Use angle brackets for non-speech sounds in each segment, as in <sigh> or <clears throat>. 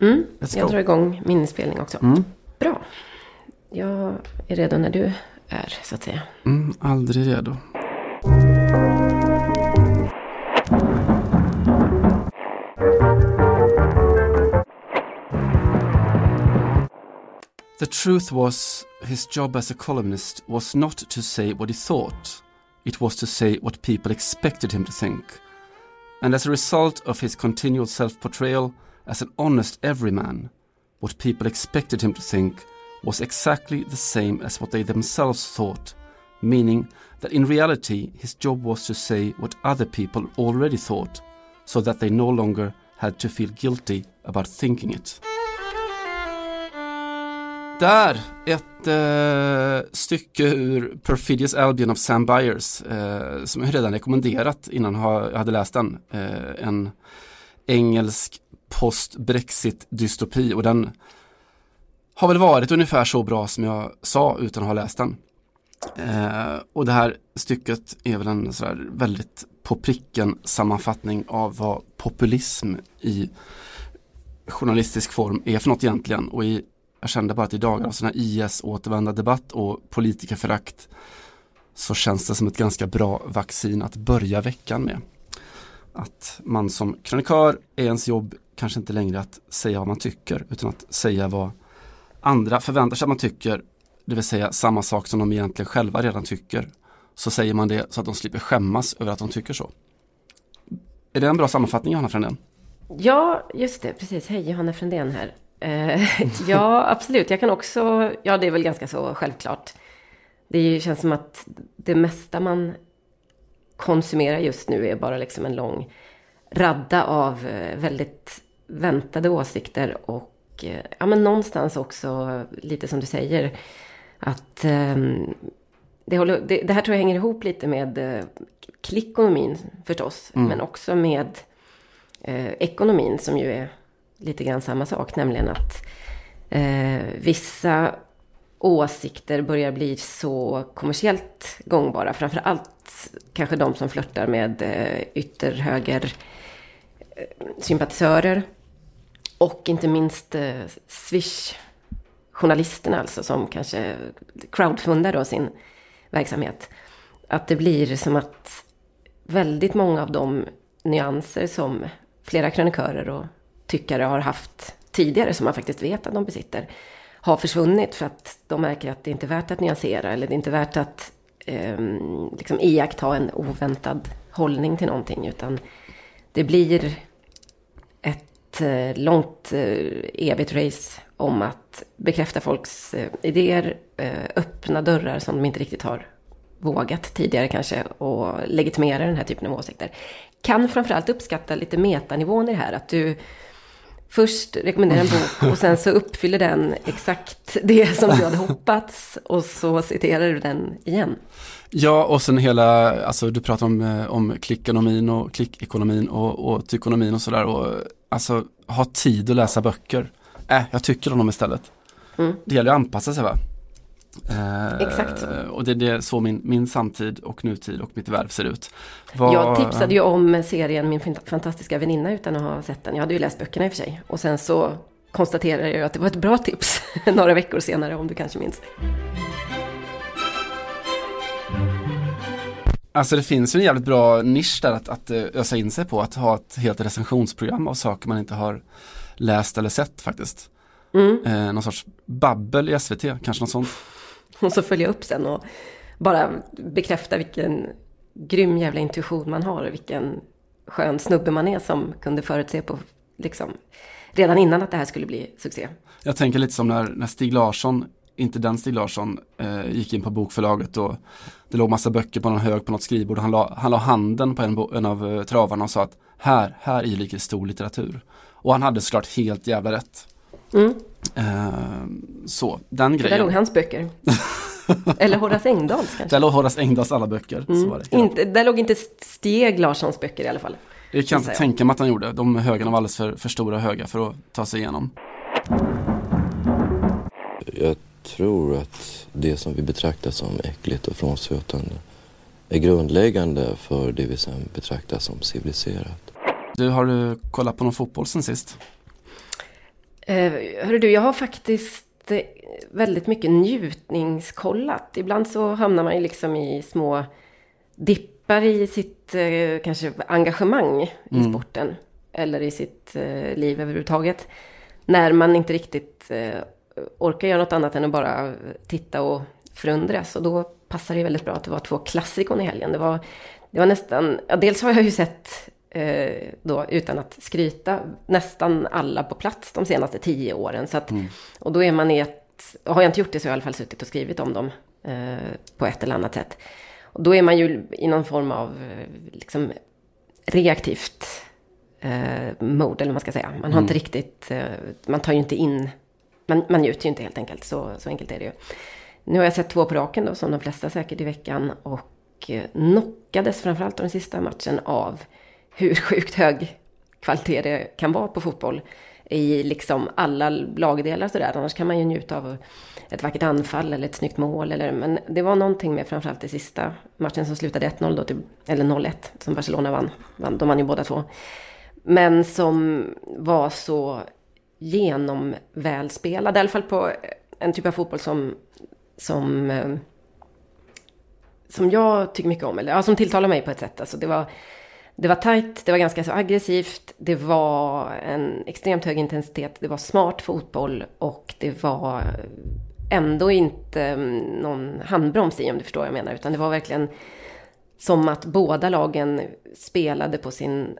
Mm, jag drar igång min inspelning också. Mm. Bra. Jag är redo när du är, så att säga. Mm, aldrig redo. The truth was, his job as a columnist was not to say what he thought, it was to say what people expected him to think. And as a result of his continual self portrayal as an honest everyman, what people expected him to think was exactly the same as what they themselves thought, meaning that in reality his job was to say what other people already thought, so that they no longer had to feel guilty about thinking it. Där, ett eh, stycke ur Perfidious Albion of Sam Byers eh, som jag redan rekommenderat innan jag hade läst den. Eh, en engelsk post-Brexit-dystopi och den har väl varit ungefär så bra som jag sa utan att ha läst den. Eh, och det här stycket är väl en sådär väldigt på pricken sammanfattning av vad populism i journalistisk form är för något egentligen. Och i, jag kände bara att i dagar av sådana här IS-återvända debatt och politikerförakt så känns det som ett ganska bra vaccin att börja veckan med. Att man som krönikör är ens jobb kanske inte längre att säga vad man tycker utan att säga vad andra förväntar sig att man tycker, det vill säga samma sak som de egentligen själva redan tycker. Så säger man det så att de slipper skämmas över att de tycker så. Är det en bra sammanfattning Johanna Frändén? Ja, just det. Precis. Hej, Johanna Frändén här. Eh, <laughs> ja, absolut. Jag kan också... Ja, det är väl ganska så självklart. Det känns som att det mesta man konsumerar just nu är bara liksom en lång radda av eh, väldigt väntade åsikter och eh, ja, men någonstans också lite som du säger att ehm, det, håller, det, det här tror jag hänger ihop lite med eh, klickonomin förstås, Mm. men också med eh, ekonomin som ju är lite grann samma sak, nämligen att vissa åsikter börjar bli så kommersiellt gångbara, framför allt kanske de som flörtar med ytterhöger sympatisörer och inte minst eh, Swish-journalisterna alltså som kanske crowdfundar då sin verksamhet. Att det blir som att väldigt många av de nyanser som flera krönikörer och tyckare har haft tidigare, som man faktiskt vet att de besitter, har försvunnit för att de märker att det inte är värt att nyansera eller det är inte värt att eh, liksom iaktta en oväntad hållning till någonting, utan det blir ett eh, långt eh, evigt race om att bekräfta folks eh, idéer, öppna dörrar som de inte riktigt har vågat tidigare kanske och legitimera den här typen av åsikter. Kan framförallt uppskatta lite metanivån i det här, att du först rekommenderar en bok och sen så uppfyller den exakt det som du hade hoppats och så citerar du den igen. Ja, och sen hela, alltså du pratar om, eh, om klickonomin och klickekonomin och, och tykonomin och sådär och alltså ha tid att läsa böcker. Äh, jag tycker om dem istället. Mm. Det gäller att anpassa sig va? Eh, Exakt. Och det är det så min, min samtid och nutid och mitt värv ser ut. Vad- Jag tipsade ju om serien Min fant- fantastiska väninna utan att ha sett den. Jag hade ju läst böckerna i och för sig. Och sen så konstaterade jag att det var ett bra tips <laughs> några veckor senare om du kanske minns. Alltså det finns ju en jävligt bra nisch där att, att eh, ösa in sig på, att ha ett helt recensionsprogram av saker man inte har läst eller sett faktiskt. Mm. Eh, någon sorts babbel i SVT, kanske något sånt. <laughs> Och så följa upp sen och bara bekräfta vilken grym jävla intuition man har och vilken skön snubbe man är som kunde förutse på, liksom, redan innan att det här skulle bli succé. Jag tänker lite som när, när Stig Larsson, inte den Stig Larsson, eh, gick in på bokförlaget och det låg massa böcker på någon hög på något skrivbord. Han la, han la handen på en, en av eh, travarna och sa att här, här i ligger stor litteratur. Och han hade såklart helt jävla rätt. Mm. Eh, så, den För där grejen. låg hans böcker. <laughs> Eller Horace Engdahls kanske. Där låg Horace Engdahls alla böcker. Så Mm. var det. Inte, där låg inte Steg Larssons böcker i alla fall. Det kan jag inte tänka mig att han gjorde. De högarna var alldeles för, för stora och höga för att ta sig igenom. Jag tror att det som vi betraktar som äckligt och frånstötande är grundläggande för det vi sen betraktar som civiliserat. Du, har du kollat på någon fotboll sen sist? Eh, hörru du, jag har faktiskt eh, väldigt mycket njutningskollat. Ibland så hamnar man ju liksom i små dippar i sitt eh, kanske engagemang i Mm. sporten. Eller i sitt eh, liv överhuvudtaget. När man inte riktigt eh, orkar göra något annat än att bara titta och förundras. Och då passar det väldigt bra att det var två klassikon i helgen. Det var, det var nästan, ja, dels har jag ju sett eh, då, utan att skryta, nästan alla på plats de senaste tio åren. Så att, Och då är man i ett, har jag inte gjort det så har jag i alla fall suttit och skrivit om dem eh, på ett eller annat sätt. Och då är man ju i någon form av eh, liksom, reaktivt eh, mode, eller vad man ska säga. Man har inte riktigt, eh, man tar ju inte in, man, man njuter ju inte helt enkelt, så, så enkelt är det ju. Nu har jag sett två på raken då, som de flesta säkert i veckan, och eh, knockades framförallt den sista matchen av hur <laughs> sjukt hög kvalitet det kan vara på fotboll i liksom alla lagdelar sådär. Annars kan man ju njuta av ett vackert anfall eller ett snyggt mål. Eller, men det var någonting med framförallt i sista matchen som slutade 1-0 då, till, eller 0-1 som Barcelona vann. vann. De vann ju båda två. Men som var så genomvälspelad, i alla fall på eh, en typ av fotboll som, som, eh, som jag tycker mycket om, eller ja, som tilltalar mig på ett sätt. Alltså det var, det var tajt, det var ganska så aggressivt, det var en extremt hög intensitet, det var smart fotboll och det var ändå inte mm, någon handbroms i om du förstår vad jag menar, utan det var verkligen som att båda lagen spelade på sin,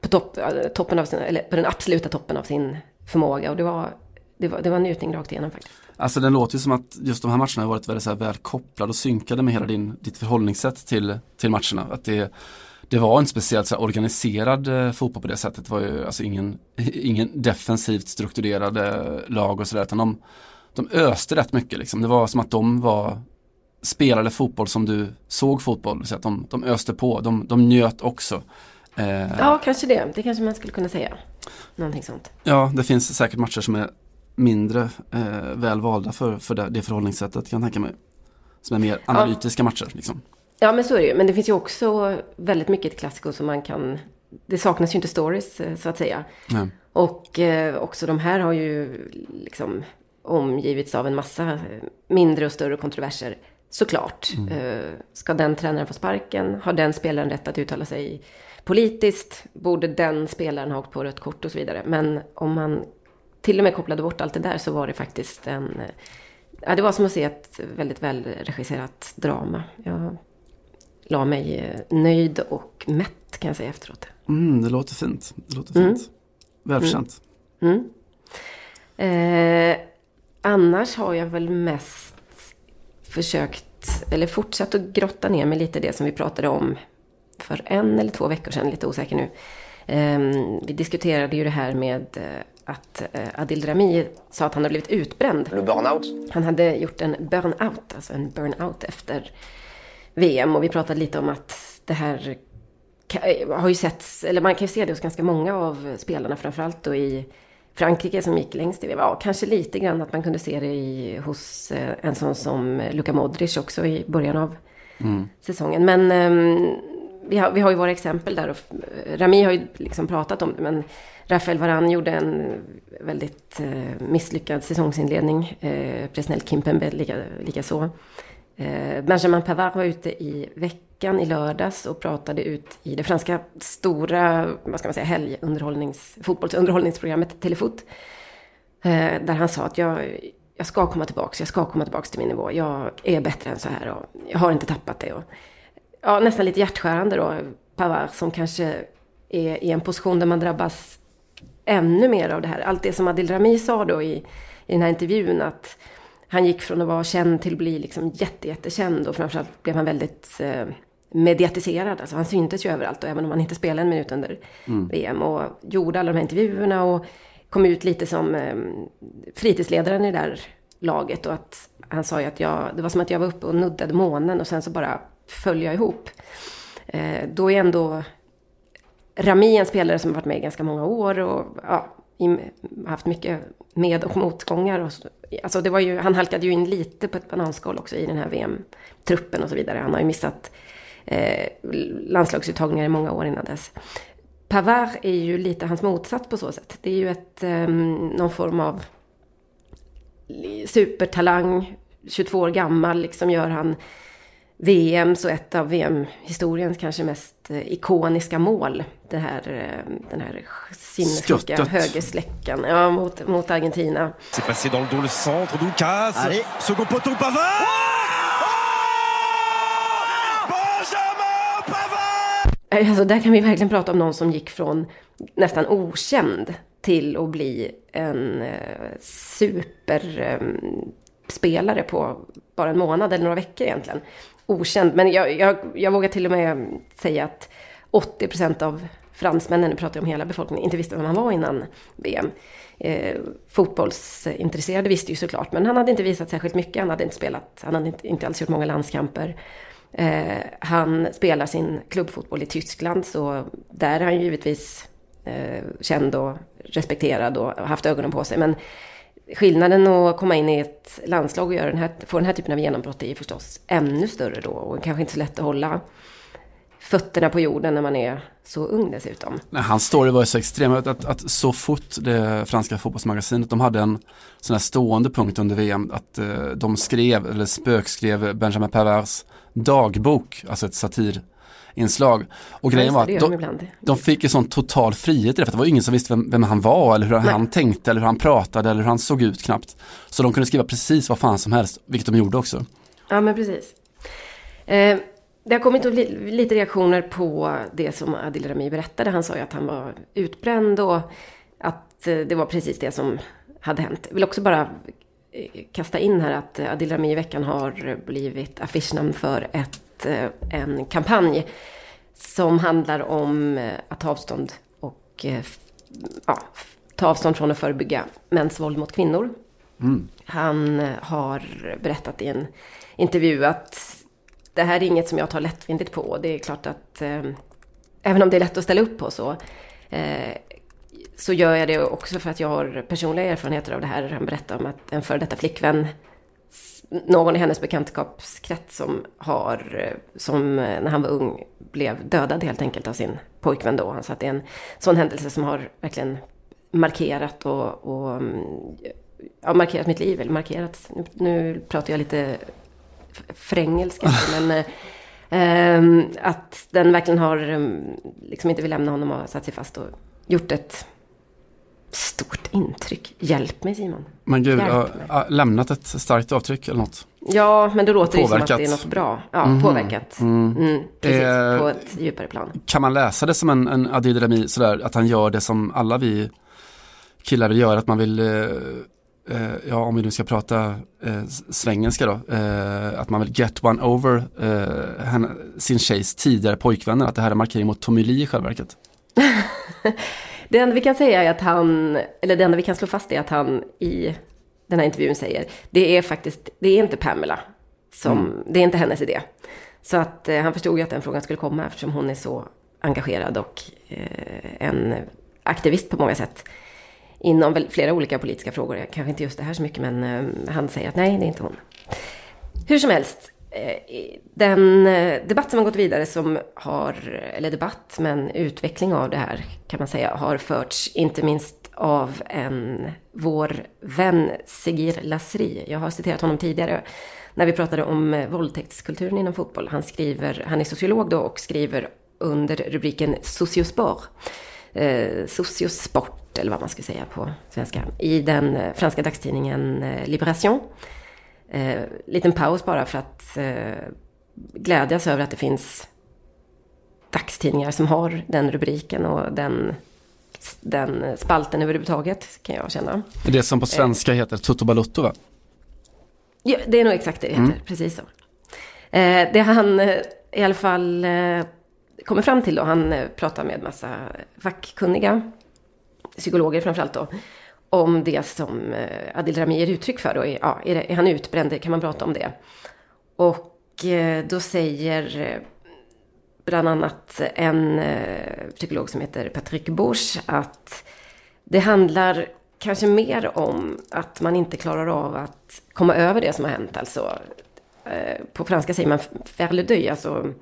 på topp, eh, toppen av sin, eller på den absoluta toppen av sin förmåga och det var, det var, det var njutning rakt igenom faktiskt. Alltså den låter ju som att just de här matcherna har varit väldigt så väl kopplade och synkade med hela din, ditt förhållningssätt till, till matcherna. Att det, det var en speciellt så organiserad eh, fotboll på det sättet. Det var ju alltså ingen, <laughs> ingen defensivt strukturerade lag och sådär. Utan de, de öste rätt mycket liksom. Det var som att de var spelade fotboll som du såg fotboll. Så att de, de öste på, de, de njöt också. Eh, Ja, kanske det. Det kanske man skulle kunna säga. Någonting sånt. Ja, det finns säkert matcher som är mindre eh, väl valda för, för det, det förhållningssättet kan jag tänka mig. Som är mer analytiska matcher. Liksom. Ja, men så är det ju. Men det finns ju också väldigt mycket ett klassiko som man kan... Det saknas ju inte stories, eh, så att säga. Ja. Och eh, också de här har ju liksom omgivits av en massa eh, mindre och större kontroverser. Såklart. Eh, ska den tränaren få sparken? Har den spelaren rätt att uttala sig politiskt? Borde den spelaren ha åkt på rött kort och så vidare? Men om man till och med kopplade bort allt det där så var det faktiskt en... eh, Ja, det var som att se ett väldigt välregisserat drama. Jag la mig eh, nöjd och mätt kan jag säga efteråt. Mm, det låter fint. Det låter Mm. fint. Välförtjänt. Mm. Eh, annars har jag väl mest försökt, eller fortsatt att grotta ner mig lite i det som vi pratade om för en eller två veckor sedan, lite osäker nu. Eh, vi diskuterade ju det här med eh, att eh, Adil Rami sa att han hade blivit utbränd. Burn-out Han hade gjort en burnout, alltså en burnout efter VM. Och vi pratade lite om att det här ka- har ju setts, eller man kan ju se det hos ganska många av spelarna, framförallt då i Frankrike som gick längst i VM. Ja, kanske lite grann att man kunde se det i, hos eh, en sån som Luka Modric också i början av säsongen. Men ehm, vi, har, vi har ju våra exempel där och eh, Rami har ju liksom pratat om det, men Rafael Varane gjorde en väldigt eh, misslyckad säsongsinledning. Eh, Presnel Kimpembe lika, lika så. Eh, Benjamin Pavard var ute i veckan i lördags och pratade ut i det franska stora, vad ska man säga, helgunderhållnings, fotbollsunderhållningsprogrammet Telefoot. Eh, där han sa att jag, jag ska komma tillbaks, jag ska komma tillbaks till min nivå. Jag är bättre än så här och jag har inte tappat det. Och, ja, nästan lite hjärtskärande då. Pavard som kanske är i en position där man drabbas ännu mer av det här. Allt det som Adil Rami sa då i, i den här intervjun att han gick från att vara känd till att bli liksom jätte, jättekänd och framförallt blev han väldigt eh, mediatiserad. Alltså han syntes ju överallt och även om han inte spelade en minut under VM och gjorde alla de här intervjuerna och kom ut lite som eh, fritidsledaren i det där laget och att han sa ju att jag, det var som att jag var uppe och nuddade månen och sen så bara följa ihop. Eh, då är ändå Rami en spelare som har varit med i ganska många år och ja, haft mycket med och motgångar. Och, så- alltså det var ju, han halkade ju in lite på ett bananskal också i den här VM-truppen och så vidare. Han har ju missat eh, landslagsuttagningar i många år innan dess. Pavard är ju lite hans motsats på så sätt. Det är ju ett, eh, någon form av supertalang, 22 år gammal, liksom gör han VM, så ett av VM-historiens kanske mest eh, ikoniska mål. Det här, eh, den här sinnessjuka högersläckan ja, mot, mot Argentina. C'est passé dans le dos le centre, Lucas. Allez. Second poteau, Pavard! Oh! Benjamin Pavard! Alltså, där kan vi verkligen prata om någon som gick från nästan okänd till att bli en eh, superspelare eh, på bara en månad eller några veckor egentligen okänd. Men jag, jag, jag vågar till och med säga att 80 procent av fransmännen, nu pratar jag om hela befolkningen, inte visste vem han var innan VM. Eh, fotbollsintresserade visste ju såklart, men han hade inte visat särskilt mycket. Han hade inte spelat, han hade inte, inte alls gjort många landskamper. Eh, han spelar sin klubbfotboll i Tyskland, så där är han givetvis eh, känd och respekterad och haft ögonen på sig. Men skillnaden att komma in i ett landslag och göra den här, få den här typen av genombrott är förstås ännu större då. Och kanske inte så lätt att hålla fötterna på jorden när man är så ung dessutom. Nej, hans story var ju så extrem att, att, att, så fort det franska fotbollsmagasinet, de hade en sån här stående punkt under VM, att eh, de skrev, eller spökskrev Benjamin Pavards dagbok, alltså ett satir inslag. Och grejen var att de, de, fick ju sån total frihet i det, för det var ingen som visste vem, vem han var eller hur Nej. han tänkte eller hur han pratade eller hur han såg ut knappt. Så de kunde skriva precis vad fan som helst, vilket de gjorde också. Ja, men precis. Eh, det har kommit lite reaktioner på det som Adil Rami berättade. Han sa ju att han var utbränd och att eh, det var precis det som hade hänt. Jag vill också bara kasta in här att Adil Rami i veckan har blivit affischnamn för ett Eh, en kampanj som handlar om eh, att ta avstånd och eh, ja, ta avstånd från att förebygga mäns våld mot kvinnor. Mm. Han har berättat i en intervju att det här är inget som jag tar lättvindigt på. Det är klart att eh, även om det är lätt att ställa upp på så, eh, så gör jag det också för att jag har personliga erfarenheter av det här. Han berättar om att en före detta flickvän någon i hennes bekantskapskrets som har, som när han var ung blev dödad helt enkelt av sin pojkvän då. Så att det är en sån händelse som har verkligen markerat och, och ja, markerat mitt liv. Eller markerat, nu, nu pratar jag lite frängelska, <laughs> men eh, att den verkligen har liksom inte vill lämna honom och satt sig fast och gjort ett stort intryck. Hjälp mig Simon. Men gud, har lämnat ett starkt avtryck eller något? Ja, men då låter det som att det är något bra. Ja, mm. påverkat. Mm. Mm, precis, eh, på ett djupare plan. Kan man läsa det som en, en Adil Rami, sådär, att han gör det som alla vi killar vill göra, att man vill, eh, eh, ja om vi nu ska prata eh, svengelska då, eh, att man vill get one over henne, sin tjejs tidigare pojkvänner, att det här är markering mot Tommy Lee i själva verket. <laughs> Det enda vi kan säga är att han, eller det enda vi kan slå fast är att han i den här intervjun säger, det är faktiskt, det är inte Pamela som, mm. det är inte hennes idé. Så att eh, han förstod ju att den frågan skulle komma eftersom hon är så engagerad och eh, en aktivist på många sätt. Inom flera olika politiska frågor, kanske inte just det här så mycket, men eh, han säger att nej, det är inte hon. Hur som helst, Eh, den eh, debatt som har gått vidare som har, eller debatt, men utveckling av det här kan man säga har förts inte minst av en, vår vän Segir Lasri. Jag har citerat honom tidigare när vi pratade om eh, våldtäktskulturen inom fotboll. Han skriver, han är sociolog då och skriver under rubriken Sociospor. Eh, sociosport, eller vad man ska säga på svenska, i den franska dagstidningen Libération. Eh, liten paus bara för att eh, glädjas över att det finns dagstidningar som har den rubriken och den, den spalten överhuvudtaget kan jag känna. Det som på svenska eh, heter Toto Balotto va? Ja, det är nog exakt det det heter, mm. precis så. Eh, det han eh, i alla fall eh, kommer fram till då, han pratar med massa fackkunniga, psykologer framförallt då, om det som eh, Adil Rami ger uttryck för. Då. Ja, är, det, är han utbränd? Kan man prata om det? Och eh, då säger eh, bland annat en psykolog som heter Patrick Bush att det handlar kanske mer om att man inte klarar av att komma över det som har hänt. Alltså, på franska säger man faire le deuil, alltså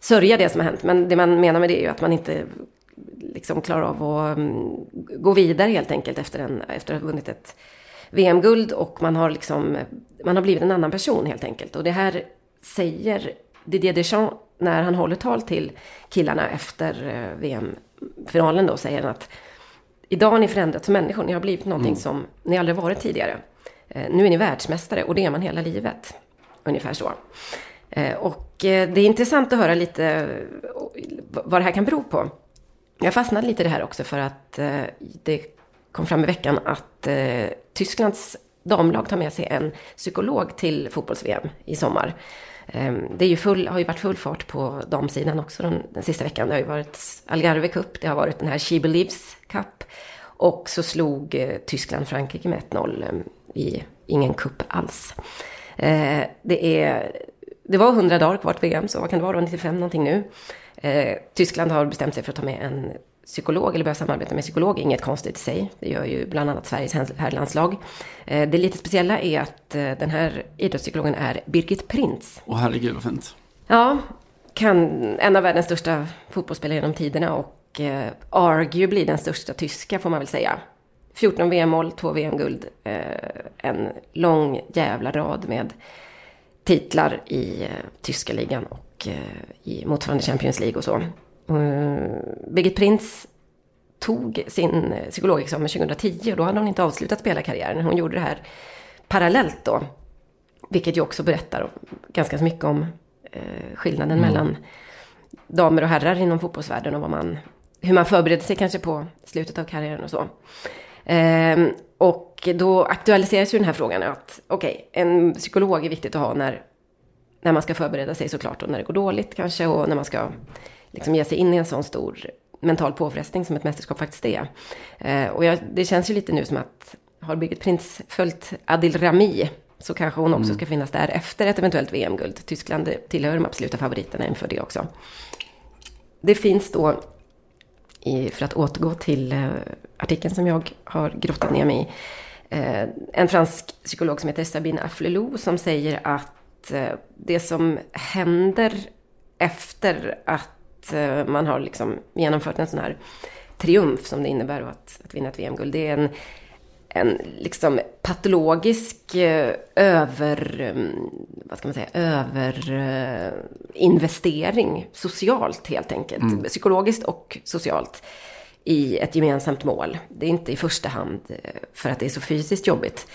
sörja det som har hänt. Men det man menar med det är ju att man inte liksom klarar av att um, gå vidare helt enkelt efter, en, efter att ha vunnit ett VM-guld och man har liksom, man har blivit en annan person helt enkelt. Och det här säger Didier Deschamps när han håller tal till killarna efter eh, VM-finalen då, säger han att idag har ni förändrats som människor, ni har blivit någonting mm. som ni aldrig varit tidigare. Eh, nu är ni världsmästare och det är man hela livet. Ungefär så. Eh, och det är intressant att höra lite vad det här kan bero på. Jag fastnade lite i det här också för att eh, det kom fram i veckan att eh, Tysklands damlag tar med sig en psykolog till fotbolls-VM i sommar. Ehm, det är ju full, har ju varit full fart på damsidan också den, den sista veckan. Det har ju varit Algarve Cup, det har varit den här She Believes Cup. Och så slog eh, Tyskland Frankrike med 1-0 ehm, i ingen cup alls. Det, är, det var 100 dagar kvar till VM, så vad kan det vara, 95 någonting nu. Eh, Tyskland har bestämt sig för att ta med en psykolog eller börja samarbeta med psykolog, inget konstigt i sig. Det gör ju bland annat Sveriges herrlandslag. Eh, det lite speciella är att eh, den här idrottspsykologen är Birgit Prinz. Åh herregud vad fint. Ja, kan, en av världens största fotbollsspelare genom tiderna och eh, arguably den största tyska får man väl säga. 14 VM-mål, 2 VM-guld, eh, en lång jävla rad med titlar i eh, tyska ligan och eh, i motsvarande Champions League och så. Uh, Birgit Prins tog sin psykologexamen 2010 och då hade hon inte avslutat spelarkarriären. Hon gjorde det här parallellt då. Vilket ju också berättar ganska mycket om eh, skillnaden mm. mellan damer och herrar inom fotbollsvärlden och vad man, hur man förbereder sig kanske på slutet av karriären och så. Eh, och då aktualiseras ju den här frågan att okej, okay, en psykolog är viktigt att ha när, när man ska förbereda sig såklart och när det går dåligt kanske och när man ska liksom ge sig in i en sån stor mental påfrestning som ett mästerskap faktiskt är. Eh, och jag, det känns ju lite nu som att har Birgit Prins följt Adil Rami så kanske hon också mm. ska finnas där efter ett eventuellt VM-guld. Tyskland tillhör de absoluta favoriterna inför det också. Det finns då, i, för att återgå till eh, artikeln som jag har grottat ner mig i, eh, en fransk psykolog som heter Sabine Afflelou som säger att eh, det som händer efter att Eh, man har liksom genomfört en sån här triumf som det innebär att, att vinna ett VM-guld. Det är en, en liksom patologisk eh, över, mm, vad ska man säga, överinvestering socialt helt enkelt. Mm. Psykologiskt och socialt i ett gemensamt mål. Det är inte i första hand för att det är så fysiskt jobbigt.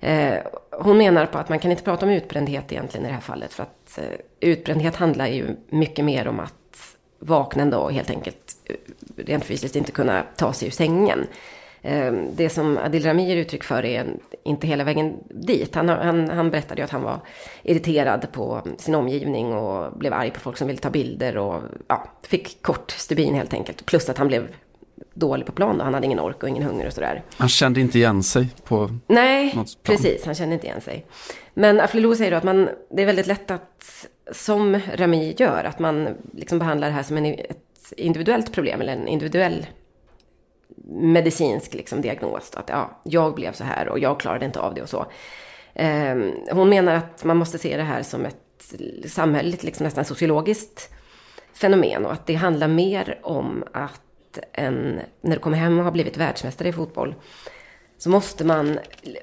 Eh, hon menar på att man kan inte prata om utbrändhet egentligen i det här fallet. För att eh, utbrändhet handlar ju mycket mer om att vakna en dag och helt enkelt eh, rent fysiskt inte kunna ta sig ur sängen. Ehm, det som Adil Rami ger uttryck för är inte hela vägen dit. Han, han, han berättade ju att han var irriterad på sin omgivning och blev arg på folk som ville ta bilder och ja, fick kort stubin helt enkelt. Plus att han blev dålig på plan då. Han hade ingen ork och ingen hunger och sådär. Han kände inte igen sig på Nej, något plan. precis. Han kände inte igen sig. Men Aflelou säger då att man, det är väldigt lätt att som Rami gör, att man liksom behandlar det här som en, ett individuellt problem eller en individuell medicinsk liksom, diagnos. Att ja, jag blev så här och jag klarade inte av det och så. Eh, hon menar att man måste se det här som ett samhälleligt, liksom nästan sociologiskt fenomen och att det handlar mer om att en, när du kommer hem och har blivit världsmästare i fotboll, så måste man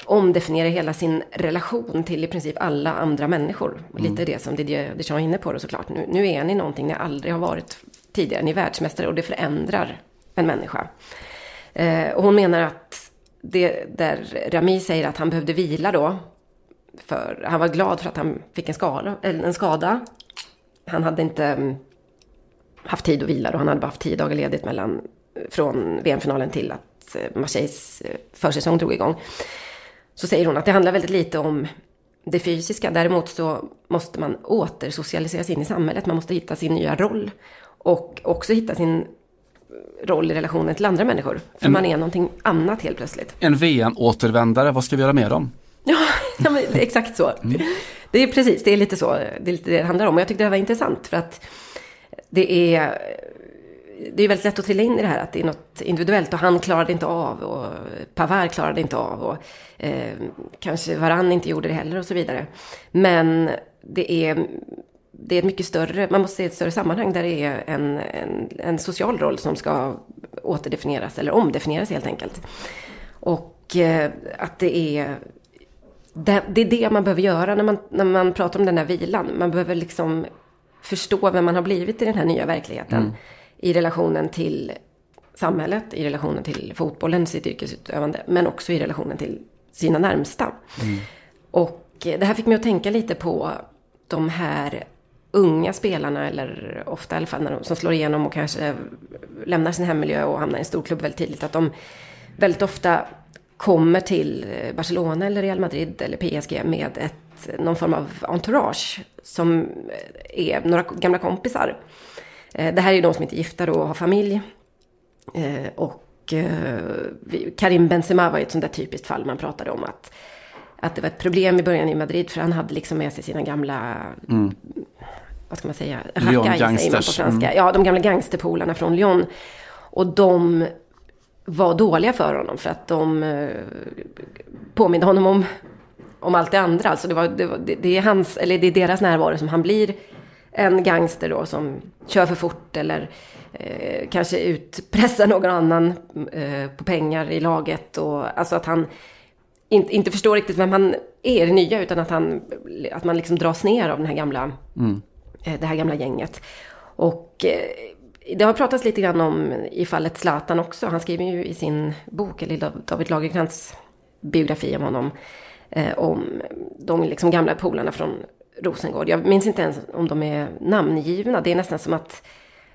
omdefiniera hela sin relation till i princip alla andra människor. Och lite mm. det som Didier Deschamps är inne på då såklart. Nu, nu är ni någonting ni aldrig har varit tidigare. Ni är världsmästare och det förändrar en människa. Eh, och hon menar att det där Rami säger att han behövde vila då. För han var glad för att han fick en skada. En skada. Han hade inte mm, haft tid att vila och han hade bara haft tio dagar ledigt mellan, från VM-finalen till att Eh, Marseilles eh, försäsong drog igång. Så säger hon att det handlar väldigt lite om det fysiska. Däremot så måste man återsocialiseras in i samhället. Man måste hitta sin nya roll. Och också hitta sin roll i relationen till andra människor. För en, man är någonting annat helt plötsligt. En VM-återvändare, vad ska vi göra med dem? Ja, exakt så. Mm. Det är precis, det är lite så det, är lite det det handlar om. Och jag tyckte det var intressant för att det är det är väldigt lätt att trilla in i det här att det är något individuellt och han klarade inte av och Pavard klarade inte av och eh, kanske Varann inte gjorde det heller och så vidare. Men det är det är ett mycket större, man måste se ett större sammanhang där det är en, en, en social roll som ska återdefinieras eller omdefinieras helt enkelt. Och eh, att det är det, det, är det man behöver göra när man, när man pratar om den här vilan. Man behöver liksom förstå vem man har blivit i den här nya verkligheten. Mm. I relationen till samhället, i relationen till fotbollen, sitt yrkesutövande, men också i relationen till sina närmsta. Mm. Och det här fick mig att tänka lite på de här unga spelarna, eller ofta i alla fall när de, som slår igenom och kanske lämnar sin hemmiljö och hamnar i en stor klubb väldigt tidigt, att de väldigt ofta kommer till Barcelona eller Real Madrid eller PSG med ett, någon form av entourage som är några gamla kompisar. Eh, det här är ju de som inte är gifta och har familj. Eh, och eh, Karim Benzema var ju ett sånt där typiskt fall man pratade om att, att det var ett problem i början i Madrid för han hade liksom med sig sina gamla mm. vad ska man säga, rackaj säger man på franska. Mm. Ja, de gamla gangsterpolarna från Lyon. Och de var dåliga för honom för att de eh, påminde honom om, om allt det andra. Alltså det, var, det, var, det, det, är hans, eller det är deras närvaro som han blir en gangster då som kör för fort eller eh, kanske utpressar någon annan eh, på pengar i laget. Och, alltså att han in, inte förstår riktigt vem han är det nya utan att, han, att man liksom dras ner av den här gamla, mm. eh, det här gamla gänget. Och eh, det har pratats lite grann om i fallet Zlatan också. Han skriver ju i sin bok, eller David Lagercrantz biografi om honom, eh, om de liksom gamla polarna från Rosengård. Jag minns inte ens om de är namngivna. Det är nästan som att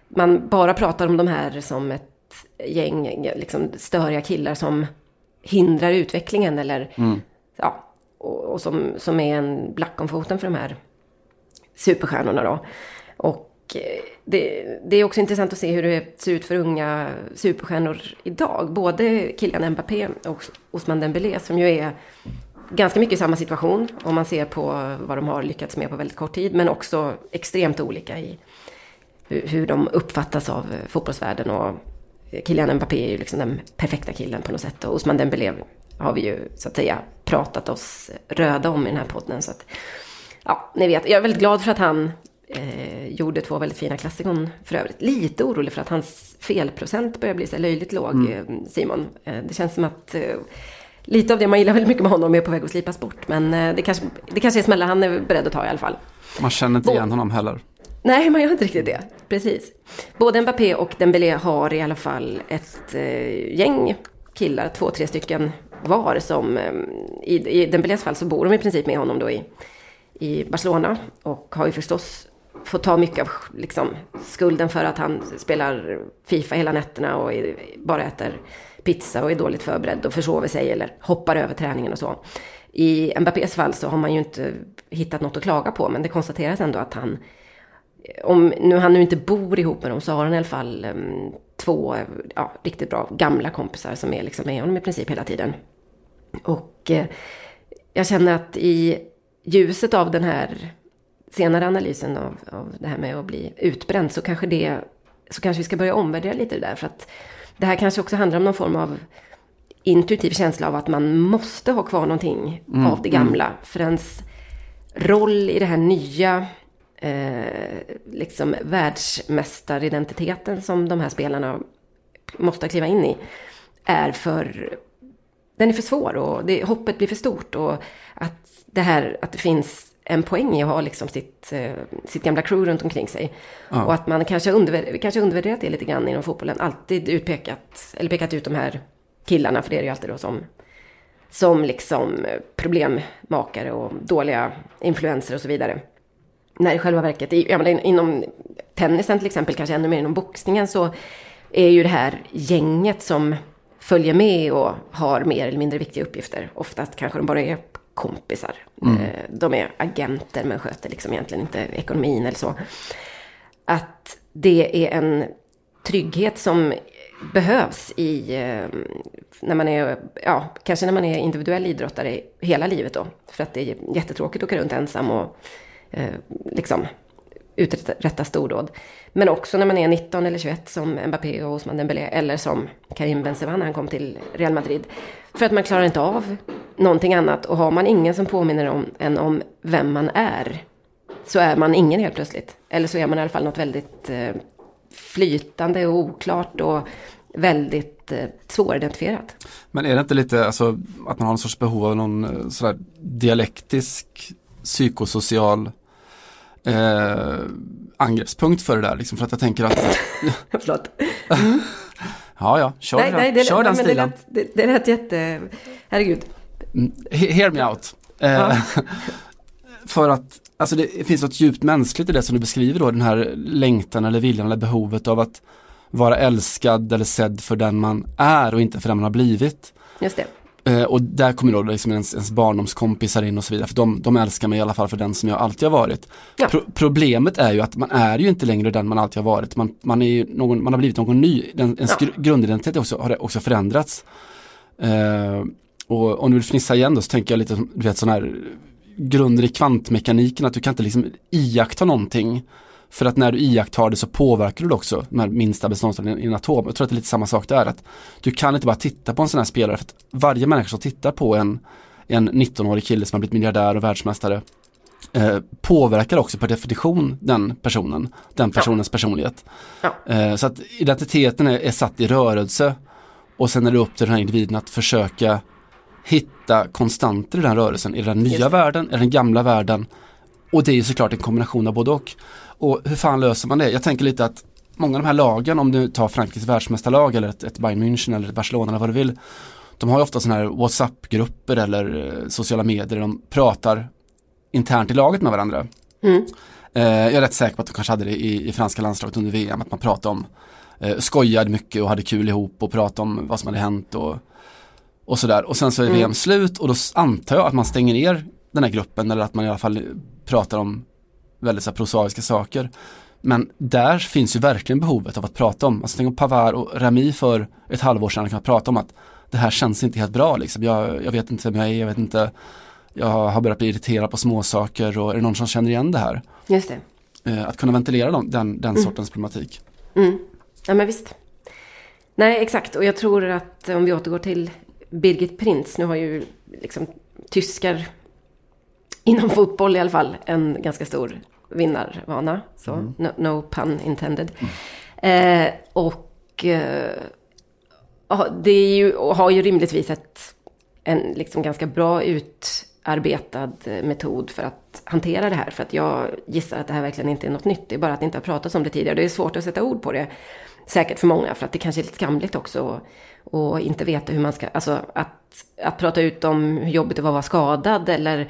man bara pratar om de här som ett gäng liksom, störiga killar som hindrar utvecklingen eller mm. ja, och, och, som, som är en black om foten för de här superstjärnorna då. Och eh, det, det, är också intressant att se hur det ser ut för unga superstjärnor idag. Både Kylian Mbappé och Osman Dembélé som ju är ganska mycket i samma situation om man ser på vad de har lyckats med på väldigt kort tid. Men också extremt olika i hur de uppfattas av fotbollsvärlden. Och Kylian Mbappé är ju liksom den perfekta killen på något sätt. Och Osman Dembélé har vi ju så att säga pratat oss röda om i den här podden. Så att, ja, ni vet, jag är väldigt glad för att han eh, gjorde två väldigt fina klassikon för övrigt. Lite orolig för att hans felprocent börjar bli så löjligt låg, mm. Eh, Simon. Eh, det känns som att eh, lite av det man gillar väldigt mycket med honom är på väg att slipas bort. Men eh, det kanske, det kanske är smällar han är beredd att ta i alla fall. Man känner inte igen honom heller. Nej, man gör inte riktigt det. Precis. Både Mbappé och Dembélé har i alla fall ett eh, gäng killar, två, tre stycken var, som eh, i, i Dembélés fall så bor de i princip med honom då i, i Barcelona. Och har ju förstås får ta mycket av liksom, skulden för att han spelar Fifa hela nätterna och är, bara äter pizza och är dåligt förberedd och försover sig eller hoppar över träningen och så. I Mbappés fall så har man ju inte hittat något att klaga på, men det konstateras ändå att han om nu han nu inte bor ihop med dem så har han i alla fall um, två ja, riktigt bra gamla kompisar som är liksom med honom i princip hela tiden. Och eh, jag känner att i ljuset av den här senare analysen av, av det här med att bli utbränd så kanske det så kanske vi ska börja omvärdera lite det där. För att det här kanske också handlar om någon form av intuitiv känsla av att man måste ha kvar någonting mm, av det gamla. Mm. För ens roll i det här nya eh, liksom världsmästaridentiteten som de här spelarna måste kliva in i är för den är för svår och det, hoppet blir för stort och att det här att det finns en poäng i att ha liksom sitt, eh, sitt gamla crew runt omkring sig. Ja. Och att man kanske, undervärderat, kanske undervärderat det lite grann inom fotbollen. Alltid utpekat, eller pekat ut de här killarna, för det är det ju alltid då som, som liksom problemmakare och dåliga influenser och så vidare. När i själva verket, ja, men inom tennisen till exempel, kanske ännu mer inom boxningen, så är ju det här gänget som följer med och har mer eller mindre viktiga uppgifter. Oftast kanske de bara är kompisar. Mm. Eh, de är agenter men sköter liksom egentligen inte ekonomin eller så. Att det är en trygghet som behövs i, eh, när man är, ja, kanske när man är individuell idrottare hela livet då. För att det är jättetråkigt att åka runt ensam och eh, liksom uträtta stordåd. Men också när man är 19 eller 21 som Mbappé och Osman Dembélé eller som Karim Benzema när han kom till Real Madrid. För att man klarar inte av någonting annat och har man ingen som påminner om en om vem man är så är man ingen helt plötsligt. Eller så är man i alla fall något väldigt eh, flytande och oklart och väldigt eh, svåridentifierat. Men är det inte lite alltså, att man har en sorts behov av någon eh, sådär dialektisk psykosocial eh, angreppspunkt för det där? Liksom, för att jag tänker att... <laughs> Förlåt. <laughs> ja, ja, kör, nej, nej, det, kör den nej, stilen. Det lät, det, det lät jätte... Herregud. Mm, he- Hear me out. Eh, Ja. <laughs> för att alltså det finns något djupt mänskligt i det som du beskriver då, den här längtan eller viljan eller behovet av att vara älskad eller sedd för den man är och inte för den man har blivit. Just det. Eh, och där kommer då liksom ens, ens barndomskompisar in och så vidare, för de, de älskar mig i alla fall för den som jag alltid har varit. Ja. Pro- problemet är ju att man är ju inte längre den man alltid har varit, man, man, är någon, man har blivit någon ny, den, ens Ja. gr- grundidentitet också, har också förändrats. Eh, och om du vill fnissa igen då så tänker jag lite, du vet sån här grunder i kvantmekaniken, att du kan inte liksom iaktta någonting. För att när du iakttar det så påverkar du det också, de här minsta beståndsdelarna i en atom. Jag tror att det är lite samma sak där, att du kan inte bara titta på en sån här spelare, för att varje människa som tittar på en, en 19-årig kille som har blivit miljardär och världsmästare eh, påverkar också per definition den personen, den personens personlighet. Ja. Eh, så att identiteten är, är satt i rörelse och sen är det upp till den här individen att försöka hitta konstanter i den rörelsen, i den nya världen, i den gamla världen. Och det är ju såklart en kombination av både och. Och hur fan löser man det? Jag tänker lite att många av de här lagen, om du tar Frankrikes världsmästarlag eller ett, ett Bayern München eller ett Barcelona eller vad du vill. De har ju ofta sådana här WhatsApp-grupper eller eh, sociala medier där de pratar internt i laget med varandra. Mm. Eh, jag är rätt säker på att de kanske hade det i, i franska landslaget under VM, att man pratade om, eh, skojade mycket och hade kul ihop och pratade om vad som hade hänt och, och sådär. Och sen så är Mm. VM slut och då antar jag att man stänger ner den här gruppen eller att man i alla fall pratar om väldigt så här, prosaiska saker. Men där finns ju verkligen behovet av att prata om, alltså tänk om Pavard och Rami för ett halvår sedan kunnat prata om att det här känns inte helt bra liksom. Jag, jag vet inte vem jag är, jag vet inte, jag har börjat bli irriterad på småsaker och är det någon som känner igen det här? Just det. Eh, att kunna ventilera dem, den, den sortens problematik. Mm. Ja, men visst. Nej, exakt. Och jag tror att om vi återgår till Birgit Prinz. Nu har ju liksom tyskar inom fotboll i alla fall en ganska stor vinnarvana. Så, no, no pun intended. Eh, och eh, det är ju, har ju rimligtvis ett, en liksom ganska bra utarbetad metod för att hantera det här. För att jag gissar att det här verkligen inte är något nytt. Det är bara att det inte har pratats om det tidigare. Det är svårt att sätta ord på det. Säkert för många, för att det kanske är lite skamligt också. Och, inte veta hur man ska, alltså att, att prata ut om hur jobbigt det var att vara skadad. Eller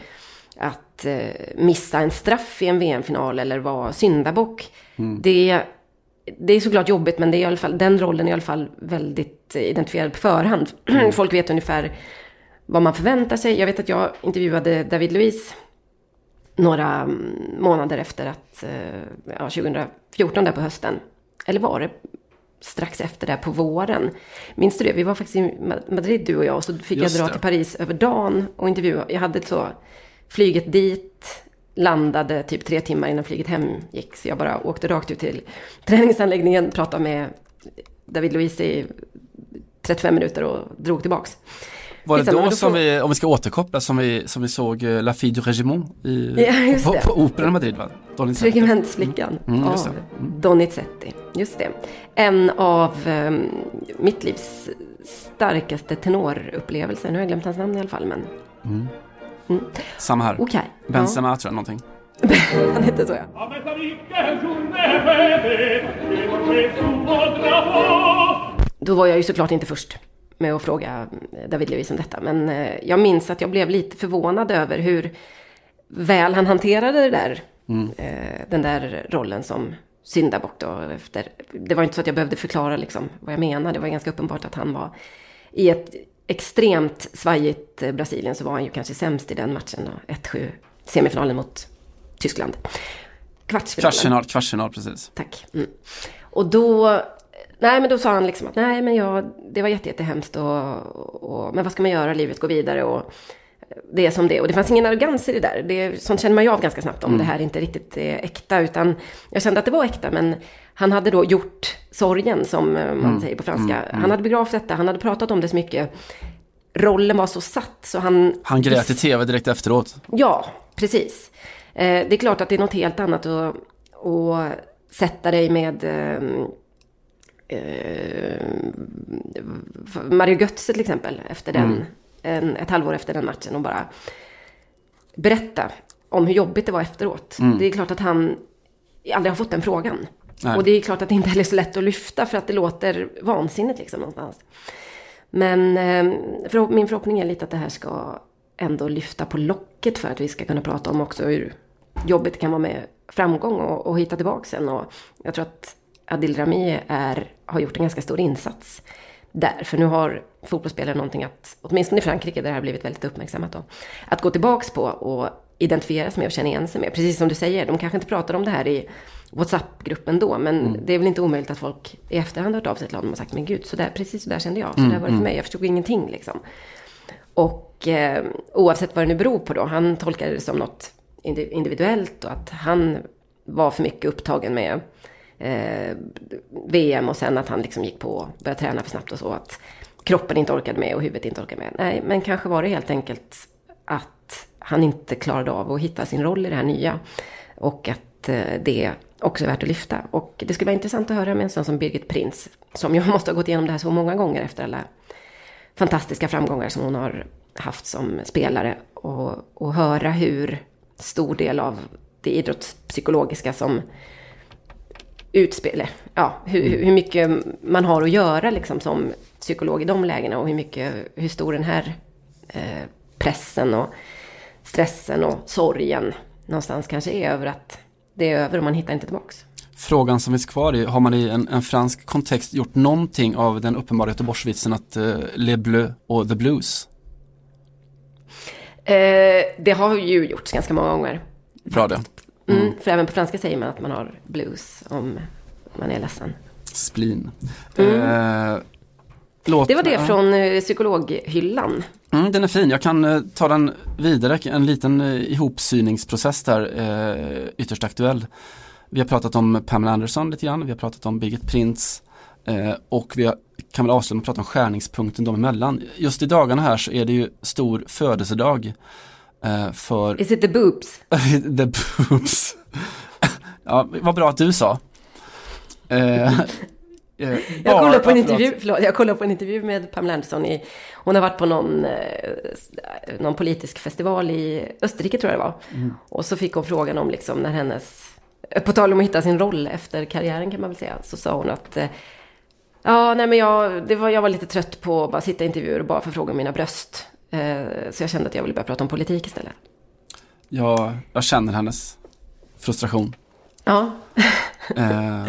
att eh, missa en straff i en VM-final eller vara syndabock. Det, det är såklart jobbigt, men det är i alla fall, den rollen är i alla fall väldigt identifierad på förhand. <clears throat> Folk vet ungefär vad man förväntar sig. Jag vet att jag intervjuade David Luiz några mm, månader efter att, eh, ja, 2014 där på hösten. Eller var det strax efter där på våren? Minns du det? Vi var faktiskt i Ma- Madrid du och jag och så fick Just jag dra det. till Paris över dagen och intervjua. Jag hade så flyget dit, landade typ tre timmar innan flyget hem gick. Så jag bara åkte rakt ut till träningsanläggningen, pratade med David Luiz i 35 minuter och drog tillbaks. Var det Skitsamma, då då som får- vi, om vi ska återkoppla, som vi, som vi såg eh, La Fille du Régiment i, <laughs> Ja, på, på Operan i Madrid va? Donizetti. Regementsflickan Mm, just av det. Donizetti. Just det. En av um, mitt livs starkaste tenorupplevelser. Nu har jag glömt hans namn i alla fall, men Samma här. okej. Benzema tror jag någonting. Ja. <laughs> Han hette så ja. Då var jag ju såklart inte först med att fråga David Lewis om detta. Men eh, jag minns att jag blev lite förvånad över hur väl han hanterade det där, eh, den där rollen som syndabock då. Efter, det var inte så att jag behövde förklara liksom vad jag menade. Det var ganska uppenbart att han var i ett extremt svajigt eh, Brasilien så var han ju kanske sämst i den matchen. Då, 1-7 semifinalen mot Tyskland. Kvartsfinalen. Kvartsfinal, kvartsfinal precis. Tack. Mm. Och då, nej men då sa han liksom att nej men jag, det var jätte, jättehemskt och, och, men vad ska man göra, livet går vidare och det är som det. Och det fanns ingen arrogans i det där. Det, sånt känner man ju av ganska snabbt om det här inte riktigt är äkta. Utan jag kände att det var äkta men han hade då gjort sorgen som man säger på franska. Han hade begravt detta, han hade pratat om det så mycket. Rollen var så satt så han Han grät i tv direkt efteråt. Ja, precis. Eh, det är klart att det är något helt annat att, att sätta dig med eh, eh, Mario Götze till exempel, efter den, Mm. en, ett halvår efter den matchen och bara berätta om hur jobbigt det var efteråt. Det är klart att han aldrig har fått den frågan. Nej. Och det är klart att det inte heller är så lätt att lyfta för att det låter vansinnigt liksom någonstans. Men eh, min förhoppning är lite att det här ska ändå lyfta på locket för att vi ska kunna prata om också hur jobbigt det kan vara med framgång och, och hitta tillbaka sen. Och jag tror att Adil Rami är, har gjort en ganska stor insats där. För nu har fotbollsspelare någonting att, åtminstone i Frankrike där det har blivit väldigt uppmärksammat då, att gå tillbaks på och identifiera sig med och känna igen sig med. Precis som du säger, de kanske inte pratar om det här i WhatsApp-gruppen då, men det är väl inte omöjligt att folk i efterhand har hört av sig till honom och sagt, men gud, så där, precis så där kände jag, så där var det för mig, jag förstod ingenting liksom. Och eh, oavsett vad det nu beror på då, han tolkade det som något indi- individuellt och att han var för mycket upptagen med eh, VM och sen att han liksom gick på och började träna för snabbt och så. Att kroppen inte orkade med och huvudet inte orkade med. Nej, men kanske var det helt enkelt att han inte klarade av att hitta sin roll i det här nya. Och att eh, det också är värt att lyfta. Och det skulle vara intressant att höra med en sån som Birgit Prins, som ju <laughs> måste ha gått igenom det här så många gånger efter alla fantastiska framgångar som hon har haft som spelare. Och, och höra hur stor del av det idrottspsykologiska som utspelar, ja, hur, hur mycket man har att göra liksom som psykolog i de lägena och hur mycket, hur stor den här eh, pressen och stressen och sorgen någonstans kanske är över att det är över och man hittar inte tillbaks. Frågan som finns kvar är, har man i en, en fransk kontext gjort någonting av den uppenbara Göteborgsvitsen att uh, Les Bleus och The Blues? Eh, det har ju gjorts ganska många gånger. Bra det. Mm, För även på franska säger man att man har blues om man är ledsen. Spleen. Eh, låt, Det var det från eh, psykologhyllan. Mm, den är fin, jag kan eh, ta den vidare, en liten eh, ihopsyningsprocess där, eh, ytterst aktuell. Vi har pratat om Pamela Anderson lite grann, vi har pratat om Birgit Prinz eh, och vi har, kan väl avsluta med att prata om skärningspunkten dem emellan. Just i dagarna här så är det ju stor födelsedag eh, för Is it the boobs? <laughs> The boobs. <laughs> ja, vad bra att du sa. Eh, <laughs> eh, Jag bara- kollade på en intervju, förlåt. jag kollade på en intervju med Pamela Andersson i, hon har varit på någon, eh, någon politisk festival i Österrike tror jag det var. Mm. Och så fick hon frågan om liksom när hennes, på tal om att hitta sin roll efter karriären kan man väl säga, så sa hon att eh, Ja, nej men jag, det var, jag var lite trött på att bara sitta i intervjuer och bara förfråga om mina bröst. Eh, så jag kände att jag ville börja prata om politik istället. Jag, jag känner hennes frustration. Ja, Eh,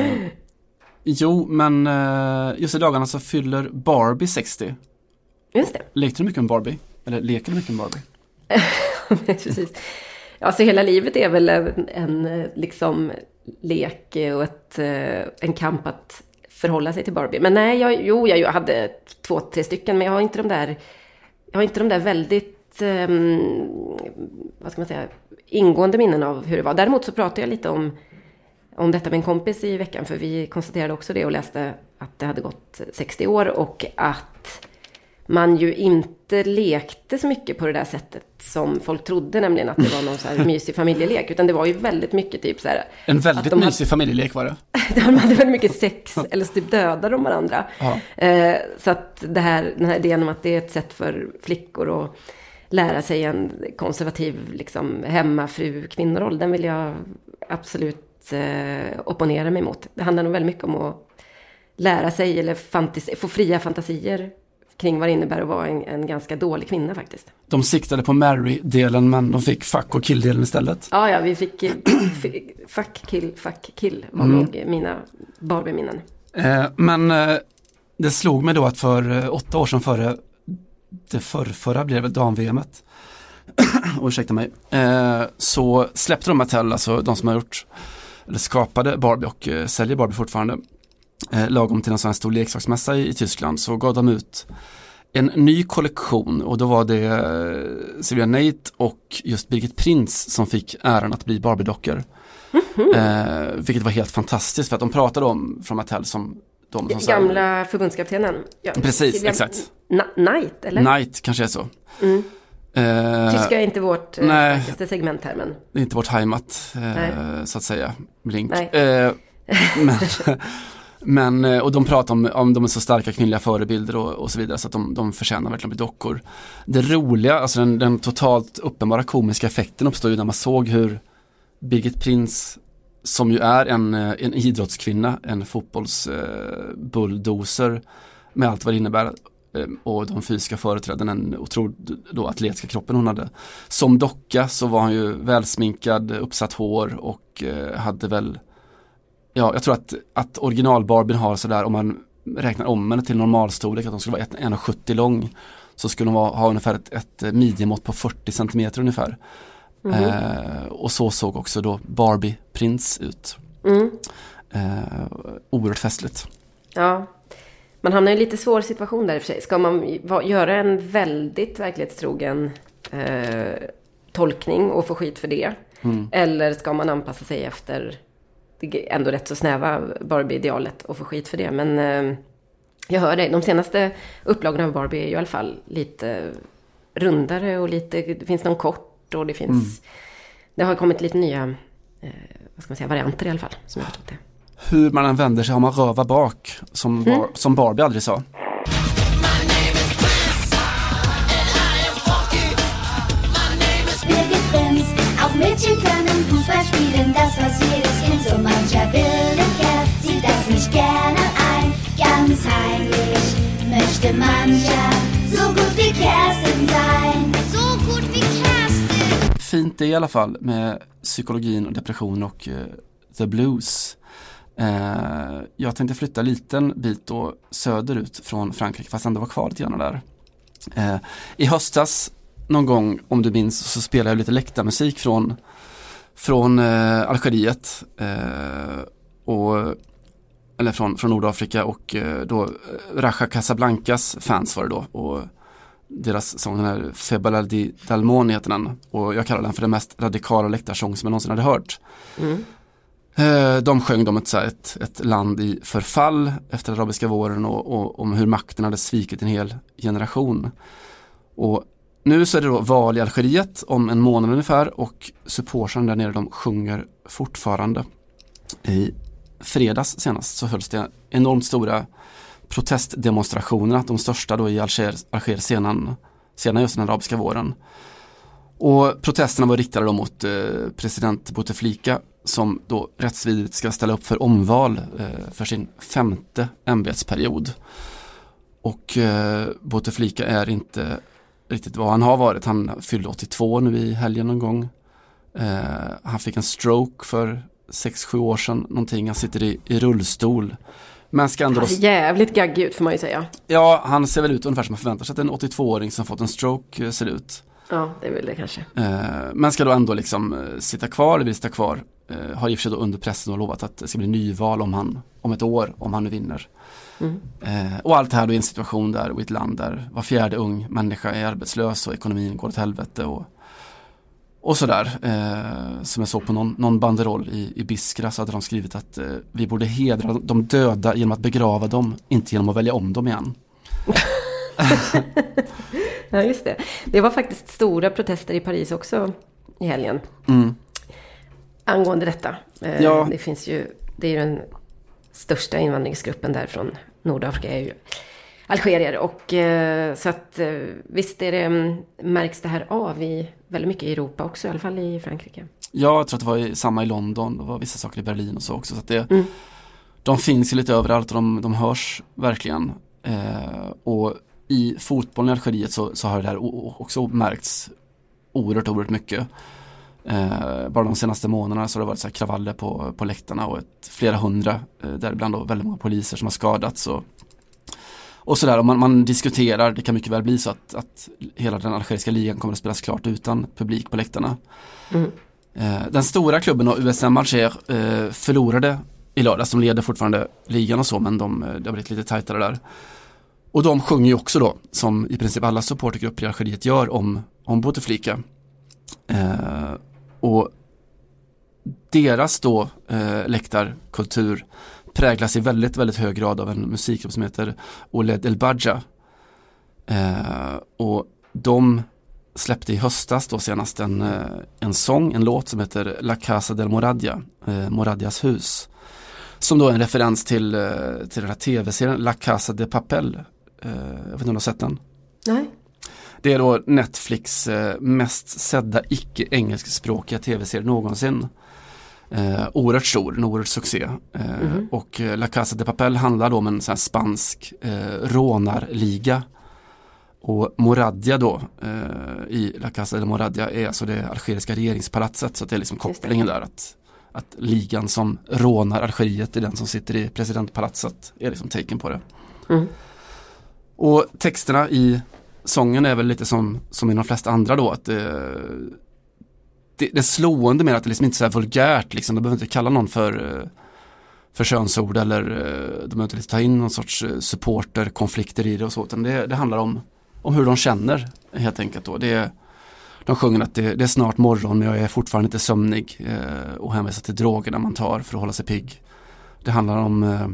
jo, men eh, just i dagarna så fyller Barbie 60. just det. Lekte du mycket med Barbie? Eller leker du mycket med Barbie? <laughs> Precis. Ja, så hela livet är väl en, en liksom lek och ett, eh, en kamp att förhålla sig till Barbie. Men nej, jag, jo, jag hade två, tre stycken, men jag har inte de där, jag har inte de där väldigt, eh, vad ska man säga, ingående minnen av hur det var. Däremot så pratade jag lite om, om detta med en kompis i veckan, för vi konstaterade också det och läste att det hade gått 60 år och att man ju inte lekte så mycket på det där sättet som folk trodde, nämligen att det var någon så här mysig familjelek, utan det var ju väldigt mycket typ så här, En väldigt de hade- mysig familjelek var det. <laughs> de hade väldigt mycket sex, eller så typ dödade de varandra. Eh, så att det här, den här idén om att det är ett sätt för flickor att lära sig en konservativ liksom, hemmafru kvinnoroll, den vill jag absolut eh, opponera mig mot. Det handlar nog väldigt mycket om att lära sig eller fantasi, få fria fantasier kring vad det innebär att vara en, en ganska dålig kvinna faktiskt. De siktade på Mary-delen men de fick fuck och kill-delen istället. Ja, ja, vi fick eh, <clears throat> fuck, kill, fuck, kill var Mm. nog mina Barbie-minnen. Eh, men eh, det slog mig då att för eh, åtta år sedan före det förrförra blev det dam-VMet. och <clears throat> ursäkta mig. Eh, så släppte de Mattel, alltså de som har gjort eller skapade Barbie och eh, säljer Barbie fortfarande. Eh, lagom till en sån här stor leksaksmässa i, i Tyskland så gav de ut en ny kollektion och då var det eh, Sylvia Nate och just Birgit Prins som fick äran att bli Barbie-dockor. Eh, vilket var helt fantastiskt för att de pratade om från Mattel som de som så här- Gamla förbundskaptenen. Ja, Precis, Silvia exakt. Na- Knight, eller? Knight kanske är så. Mm. Eh, Tyska är inte vårt eh, nej. starkaste segment här men Det är inte vårt heimat, eh, så att säga, Blink. Nej. Eh, <laughs> men, men, eh, och de pratar om, om de är så starka kvinnliga förebilder och, och så vidare så att de, de förtjänar verkligen att bli dockor. Det roliga, alltså den, den totalt uppenbara komiska effekten uppstår ju när man såg hur Birgit Prins, som ju är en, eh, en idrottskvinna, en fotbollsbulldozer eh, med allt vad det innebär eh, och de fysiska företräden, den otroligt då atletiska kroppen hon hade. Som docka så var hon ju välsminkad, uppsatt hår och eh, hade väl Ja, jag tror att, att original Barbien har sådär om man räknar om henne till normalstorlek, att hon skulle vara ett- 1,70 lång så skulle hon ha ungefär ett, ett midjemått på 40 cm ungefär. Eh, och så såg också då Barbie Prins ut. mm. Eh, oerhört festligt. Ja, man hamnar i en lite svår situation där i och för sig. Ska man göra en väldigt verklighetstrogen eh, tolkning och få skit för det? Mm. Eller ska man anpassa sig efter det ändå rätt så snäva Barbie-idealet och få skit för det? Men eh, jag hör dig, de senaste upplagorna av Barbie är ju i alla fall lite rundare och lite, det finns någon kort och det finns, det har kommit lite nya, eh, vad ska man säga, varianter i alla fall, som jag förstått det. Hur man än vänder sig har man röva bak, som, bar, som Barbie aldrig sa. Benz. Auch Mädchen können Fußball spielen, das was jedes Kind so mancher wilde Kerl sieht das nicht gerne ein. Ganz heimlich möchte mancher so gut wie Kerstin sein. So gut wie Kerstin. Fint det i alla fall med psykologin och depression och eh, the blues. Eh, jag tänkte flytta en liten bit då söderut från Frankrike fast ändå var kvar lite grann där. Eh, I höstas någon gång om du minns så spelade jag lite läktarmusik från, från eh, Algeriet. Eh, och, eller från, från Nordafrika och eh, då eh, Raja Casablancas fans var det då. Och deras sång, den här Febala di Dalmoni heter den. Och jag kallar den för den mest radikala läktarsång som jag någonsin hade hört. Eh, De sjöng om ett, ett, ett land i förfall efter arabiska våren och, och om hur makten hade svikit en hel generation. Och nu så är det då val i Algeriet om en månad ungefär och supportrarna där nere de sjunger fortfarande. I fredags senast så hölls det enormt stora protestdemonstrationer, de största då i Alger, Alger sedan, sedan just den arabiska våren. Och protesterna var riktade då mot eh, president Bouteflika som då rättsvidrigt ska ställa upp för omval eh, för sin femte ämbetsperiod. Och eh, Bouteflika är inte riktigt vad han har varit. Han fyllde 82 nu i helgen någon gång. Eh, han fick en stroke för 6-7 år sedan någonting. Han sitter i, i rullstol. Men ska ändå Han ser jävligt gaggig ut får man ju säga. Ja, han ser väl ut ungefär som man förväntar sig att en 82-åring som fått en stroke eh, ser ut. Ja, det är väl det kanske. Eh, men ska då ändå liksom eh, sitta kvar, eller vill sitta kvar. Eh, har i och för sig då under pressen och lovat att det ska bli nyval om, han, om ett år, om han nu vinner. Eh, och allt det här då i en situation där, och i ett land där var fjärde ung människa är arbetslös och ekonomin går åt helvete och, och sådär. Eh, som jag såg på någon, någon banderoll i, i Biskra så hade de skrivit att eh, vi borde hedra de döda genom att begrava dem, inte genom att välja om dem igen. <laughs> Ja, just det. Det var faktiskt stora protester i Paris också i helgen. Angående detta. Eh, Ja. Det finns ju, det är ju den största invandringsgruppen där från Nordafrika är ju algerier. Och eh, så att eh, visst är det, mm, märks det här av i väldigt mycket i Europa också, i alla fall i Frankrike. Ja, jag tror att det var i, samma i London, det var vissa saker i Berlin och så också. Så det, De finns ju lite överallt och de, de hörs verkligen. Eh, och i fotbollen i Algeriet så, så har det här också märkts oerhört, oerhört mycket. Eh, bara de senaste månaderna så har det varit så kravaller på, på läktarna och ett, flera hundra, eh, däribland då väldigt många poliser som har skadats. Och, och sådär, och man, man diskuterar, det kan mycket väl bli så att, att hela den algeriska ligan kommer att spelas klart utan publik på läktarna. Eh, Den stora klubben USM Alger eh, förlorade i lördags. De leder fortfarande ligan och så men de, eh, det har blivit lite tajtare där. Och de sjunger ju också då, som i princip alla supportergrupper i Algeriet gör om, om Bouteflika. Eh, och deras då eh, läktarkultur präglas i väldigt, väldigt hög grad av en musikgrupp som heter Oled El Badja. Eh, och de släppte i höstas då senast en, eh, en sång, en låt som heter La Casa del Moradia, eh, Moradias hus. Som då är en referens till, eh, till den här tv-serien La Casa de Papel. Eh, jag vet inte om du har sett den? Nej. Det är då Netflix eh, mest sedda icke-engelskspråkiga tv-serie någonsin. Eh, oerhört stor, en oerhört succé. Eh, Mhm. Och eh, La Casa de Papel handlar då om en sån spansk eh, rånarliga. Och Moradia då, eh, i La Casa de Moradia är alltså det algeriska regeringspalatset. Så det är liksom kopplingen där. Att, att ligan som rånar Algeriet är den som sitter i presidentpalatset. Är liksom taken på det. Mm. Och texterna i sången är väl lite som, som i de flesta andra då. Att det, det, det är slående med att det liksom inte är så här vulgärt. Liksom. De behöver inte kalla någon för, eh, för könsord eller eh, de behöver inte liksom ta in någon sorts supporterkonflikter i det och så. Utan det, det handlar om, om hur de känner helt enkelt. Då. Det, de sjunger att det, det är snart morgon men jag är fortfarande inte sömnig eh, och hänvisar till drogerna man tar för att hålla sig pigg. Det handlar om, eh,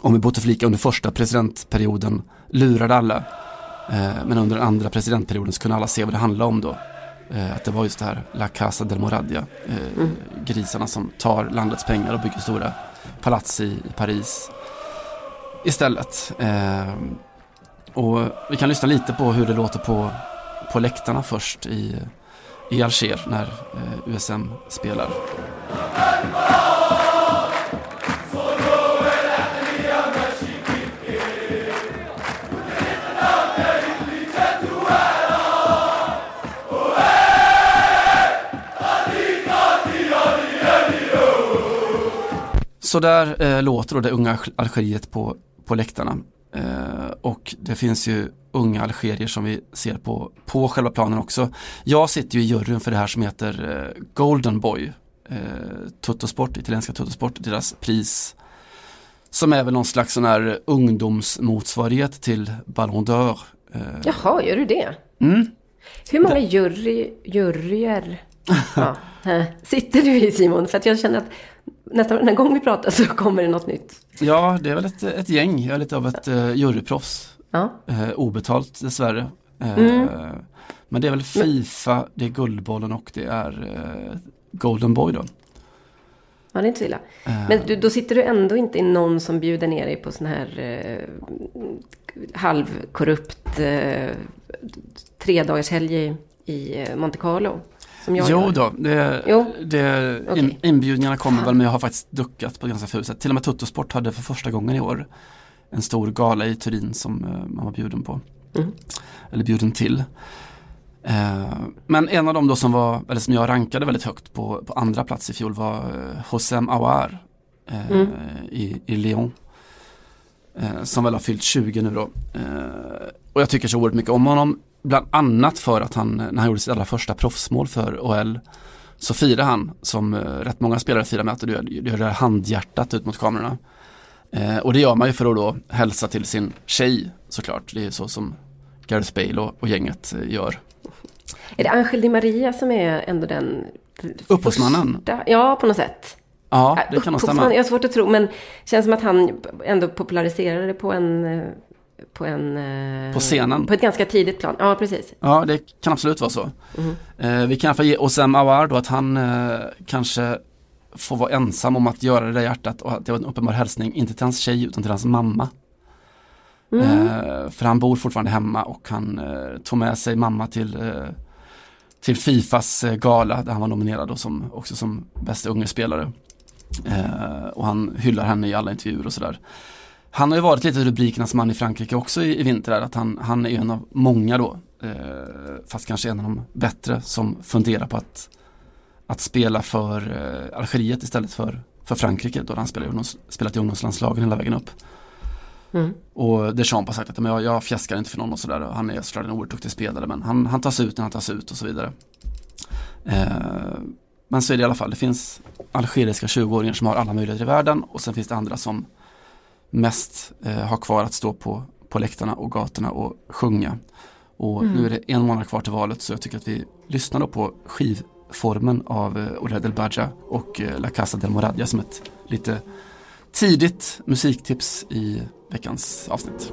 om hur Bouteflika under första presidentperioden lurade alla. Eh, men under den andra presidentperioden så kunde alla se vad det handlade om då. Eh, att det var just det här La Casa del Moradia. Eh, Grisarna som tar landets pengar och bygger stora palats i, Paris istället. Och vi kan lyssna lite på hur det låter på, på läktarna först i, i Alger när USM spelar. Så där eh, låter då det unga Alg- Algeriet på, på läktarna. Eh, och det finns ju unga algerier som vi ser på, på själva planen också. Jag sitter ju i juryn för det här som heter eh, Golden Boy. Eh, Tuttosport, italienska Tuttosport, deras pris. Som är väl någon slags sån här ungdomsmotsvarighet till Ballon d'Or. Eh, Jaha, gör du det? mm. Hur många jury, juryer ja, <laughs> sitter du i Simon? För att jag känner att nästan varje gång vi pratar så kommer det något nytt. Ja, det är väl ett, ett gäng. Jag är lite av ett uh, juryproffs. Ja, Eh, obetalt dessvärre. Eh, Mm. Men det är väl Fifa, det är Guldbollen och det är eh, Golden Boy då. ja det är inte så illa. Eh, Men du, då sitter du ändå inte i någon som bjuder ner dig på sån här eh, halvkorrupt eh, tredagarshelg i, i eh, Monte Carlo? Som jag jo gör. då, det, Jo. det, in, inbjudningarna kommer väl men jag har faktiskt duckat på ganska fult sätt. Till och med Tuttosport hade för första gången i år en stor gala i Turin som eh, man var bjuden på. Mm. Eller bjuden till. Eh, men en av dem då som var, eller som jag rankade väldigt högt på, på andra plats i fjol var eh, Aouar eh, Mm. i, i Lyon. Eh, som väl har fyllt 20 nu då. Eh, och jag tycker så oerhört mycket om honom. Bland annat för att han, när han gjorde sitt allra första proffsmål för OL så firade han, som eh, rätt många spelare firar med, att du gör, du gör det här handhjärtat ut mot kamerorna. Eh, och det gör man ju för att då hälsa till sin tjej såklart. Det är så som Gareth Bale och, och gänget eh, gör. Är det Angel Di Maria som är ändå den... Upphovsmannen? Ja, på något sätt. Ja, det kan nog stämma. Jag har svårt att tro, men känns som att han ändå populariserade det på en... eh, På en... eh, På scenen. På ett ganska tidigt plan. Ja, precis. Ja, det kan absolut vara så. Mhm. Eh, vi kan i alla fall ge Osam Awar då att han kanske får vara ensam om att göra det där hjärtat och att det var en uppenbar hälsning, inte till hans tjej utan till hans mamma. Mm. Eh, för han bor fortfarande hemma och han eh, tog med sig mamma till, eh, till Fifas gala där han var nominerad då som, också som bästa unge spelare. Eh, och han hyllar henne i alla intervjuer och sådär. Han har ju varit lite rubrikernas man i Frankrike också i, i vinter, att han, han är en av många då, eh, fast kanske en av de bättre som funderar på att, att spela för eh, Algeriet istället för, för Frankrike då han spelar spelat i ungdomslandslagen hela vägen upp. Mm. Och Deschamps har sagt att men jag, jag fjäskar inte för någon och sådär. Han är såklart en oerhört duktig spelare men han, han tas ut när han tas ut och så vidare. Eh, men så är det i alla fall. Det finns algeriska 20-åringar som har alla möjligheter i världen och sen finns det andra som mest eh, har kvar att stå på, på läktarna och gatorna och sjunga. Och Mm. nu är det en månad kvar till valet så jag tycker att vi lyssnar på skivformen av eh, Ored El Badja och eh, La Casa del Moradia som ett lite tidigt musiktips i veckans avsnitt.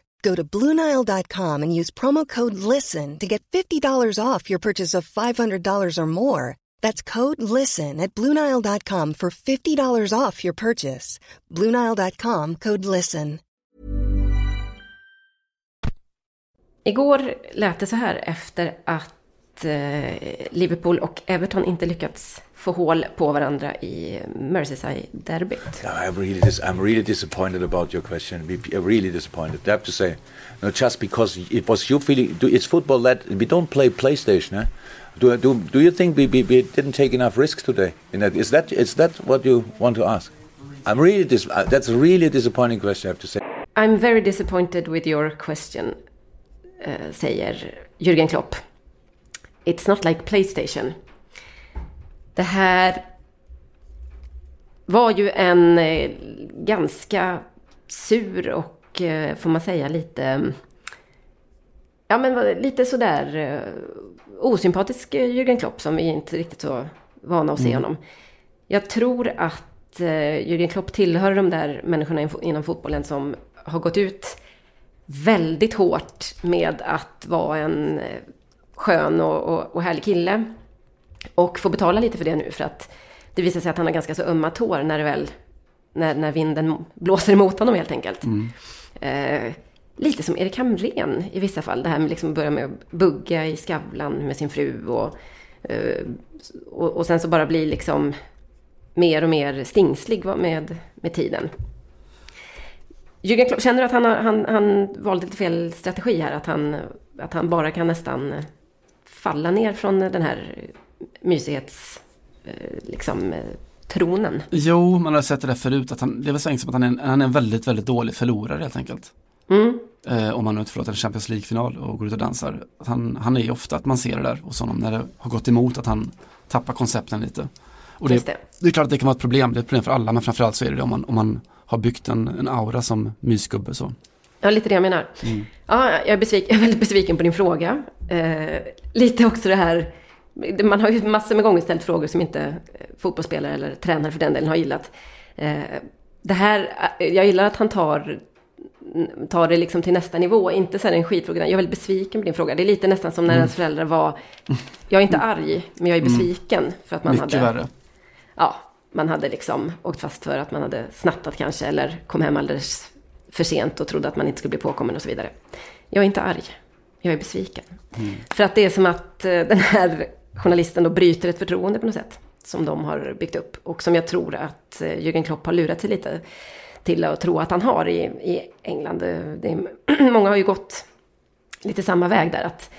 Go to Bluenile.com and use promo code LISTEN to get $50 off your purchase of $500 or more. That's code LISTEN at Bluenile.com for $50 off your purchase. Bluenile.com code LISTEN. Igår lät det så här efter att eh, Liverpool och Everton inte lyckats få hål på varandra i Merseyside-derbyt. No, I'm really, dis- I'm really disappointed about your question. I'm really disappointed. I have to say, no, just because it was your feeling. It's football that we don't play PlayStation. Eh? Do, do, do you think we, we, we didn't take enough risks today? That, is that is that what you want to ask? I'm really dis- uh, that's a really disappointing question. I have to say. I'm very disappointed with your question, eh, säger Jürgen Klopp. It's not like Playstation. Det här var ju en eh, ganska sur och, eh, får man säga, lite... Ja, men lite sådär eh, osympatisk Jürgen Klopp som vi inte riktigt så vana att se honom. Jag tror att Jürgen Klopp tillhör de där människorna in- inom fotbollen som har gått ut väldigt hårt med att vara en skön och, och, och härlig kille. Och får betala lite för det nu för att det visar sig att han har ganska så ömma tår när det väl, när, när vinden blåser emot honom helt enkelt. Eh, lite som Erik Hamrén i vissa fall. Det här med liksom att börja med att bugga i Skavlan med sin fru och, eh, och, och sen så bara bli liksom mer och mer stingslig med, med tiden. Jürgen Klopp, känner du att han, han, han valde lite fel strategi här? Att han, att han bara kan nästan falla ner från den här mysighets... eh, Liksom, eh, tronen. Jo, man har sett det där förut. Att han, det väl så enkelt som att han är, en, han är en väldigt, väldigt dålig förlorare helt enkelt. Mm. Eh, om man nu inte förlåter en Champions League-final och går ut och dansar. Att han, han är ju ofta att man ser det där hos honom när det har gått emot att han tappar koncepten lite. Och det, det. det är klart att det kan vara ett problem, det är ett problem för alla, men framförallt så är det det om man, om man har byggt en, en aura som mysgubbe så. Ja, lite det jag menar. Ja, jag är, besvik- jag är väldigt besviken på din fråga. Eh, lite också det här... Man har ju massor med gånger ställt frågor som inte eh, fotbollsspelare eller tränare för den delen har gillat. Eh, det här, eh, jag gillar att han tar, tar det liksom till nästa nivå, inte så här en skitfråga. Jag är väldigt besviken på din fråga. Det är lite nästan som när ens föräldrar var... Jag är inte arg, men jag är besviken för att man Mycket hade... värre. ja, man hade liksom åkt fast för att man hade snattat kanske eller kom hem alldeles för sent och trodde att man inte skulle bli påkommen och så vidare. Jag är inte arg. Jag är besviken. För att det är som att eh, den här journalisten då bryter ett förtroende på något sätt. Som de har byggt upp. Och som jag tror att eh, Jürgen Klopp har lurat sig lite till att tro att han har i, i England. Det, är, <clears throat> många har ju gått lite samma väg där. Att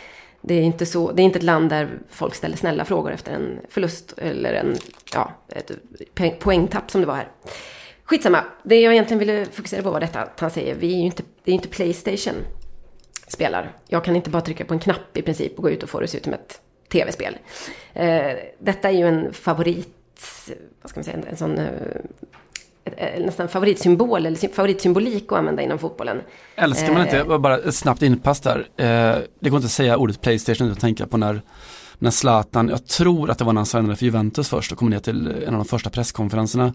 det är, inte så, det är inte ett land där folk ställer snälla frågor efter en förlust eller en, ja, ett poängtapp som det var här. Skitsamma. Det jag egentligen ville fokusera på var detta att han säger, vi är ju inte, det är inte Playstation spelar. Jag kan inte bara trycka på en knapp i princip och gå ut och få det att se ut som ett tv-spel. Eh, detta är ju en favorit, vad ska man säga, en, en sån eh, nästan favoritsymbol eller sy- favoritsymbolik att använda inom fotbollen. Älskar man Eh. inte, bara ett snabbt inpass där. Eh, det går inte att säga ordet Playstation utan att tänka på när, när Zlatan, jag tror att det var när han signade för Juventus först och kom ner till en av de första presskonferenserna.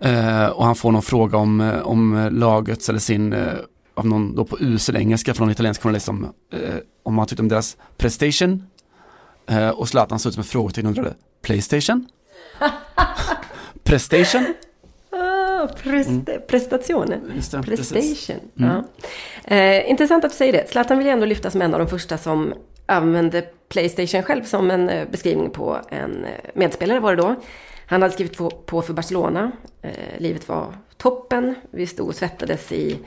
Eh, och han får någon fråga om, eh, om lagets eller sin, eh, av någon då på usel engelska från en italiensk journalist om, eh, om han tyckte om deras prestation. Eh, och Zlatan såg ut som ett frågetecken och undrade, Playstation? <laughs> Prestation? Ah, prest- det, precis. Prestation. Ja. Eh, intressant att du säger det. Zlatan vill ändå lyfta som en av de första som använde Playstation själv som en eh, beskrivning på en eh, medspelare var det då. Han hade skrivit på, på för Barcelona. Eh, livet var toppen. Vi stod och svettades i,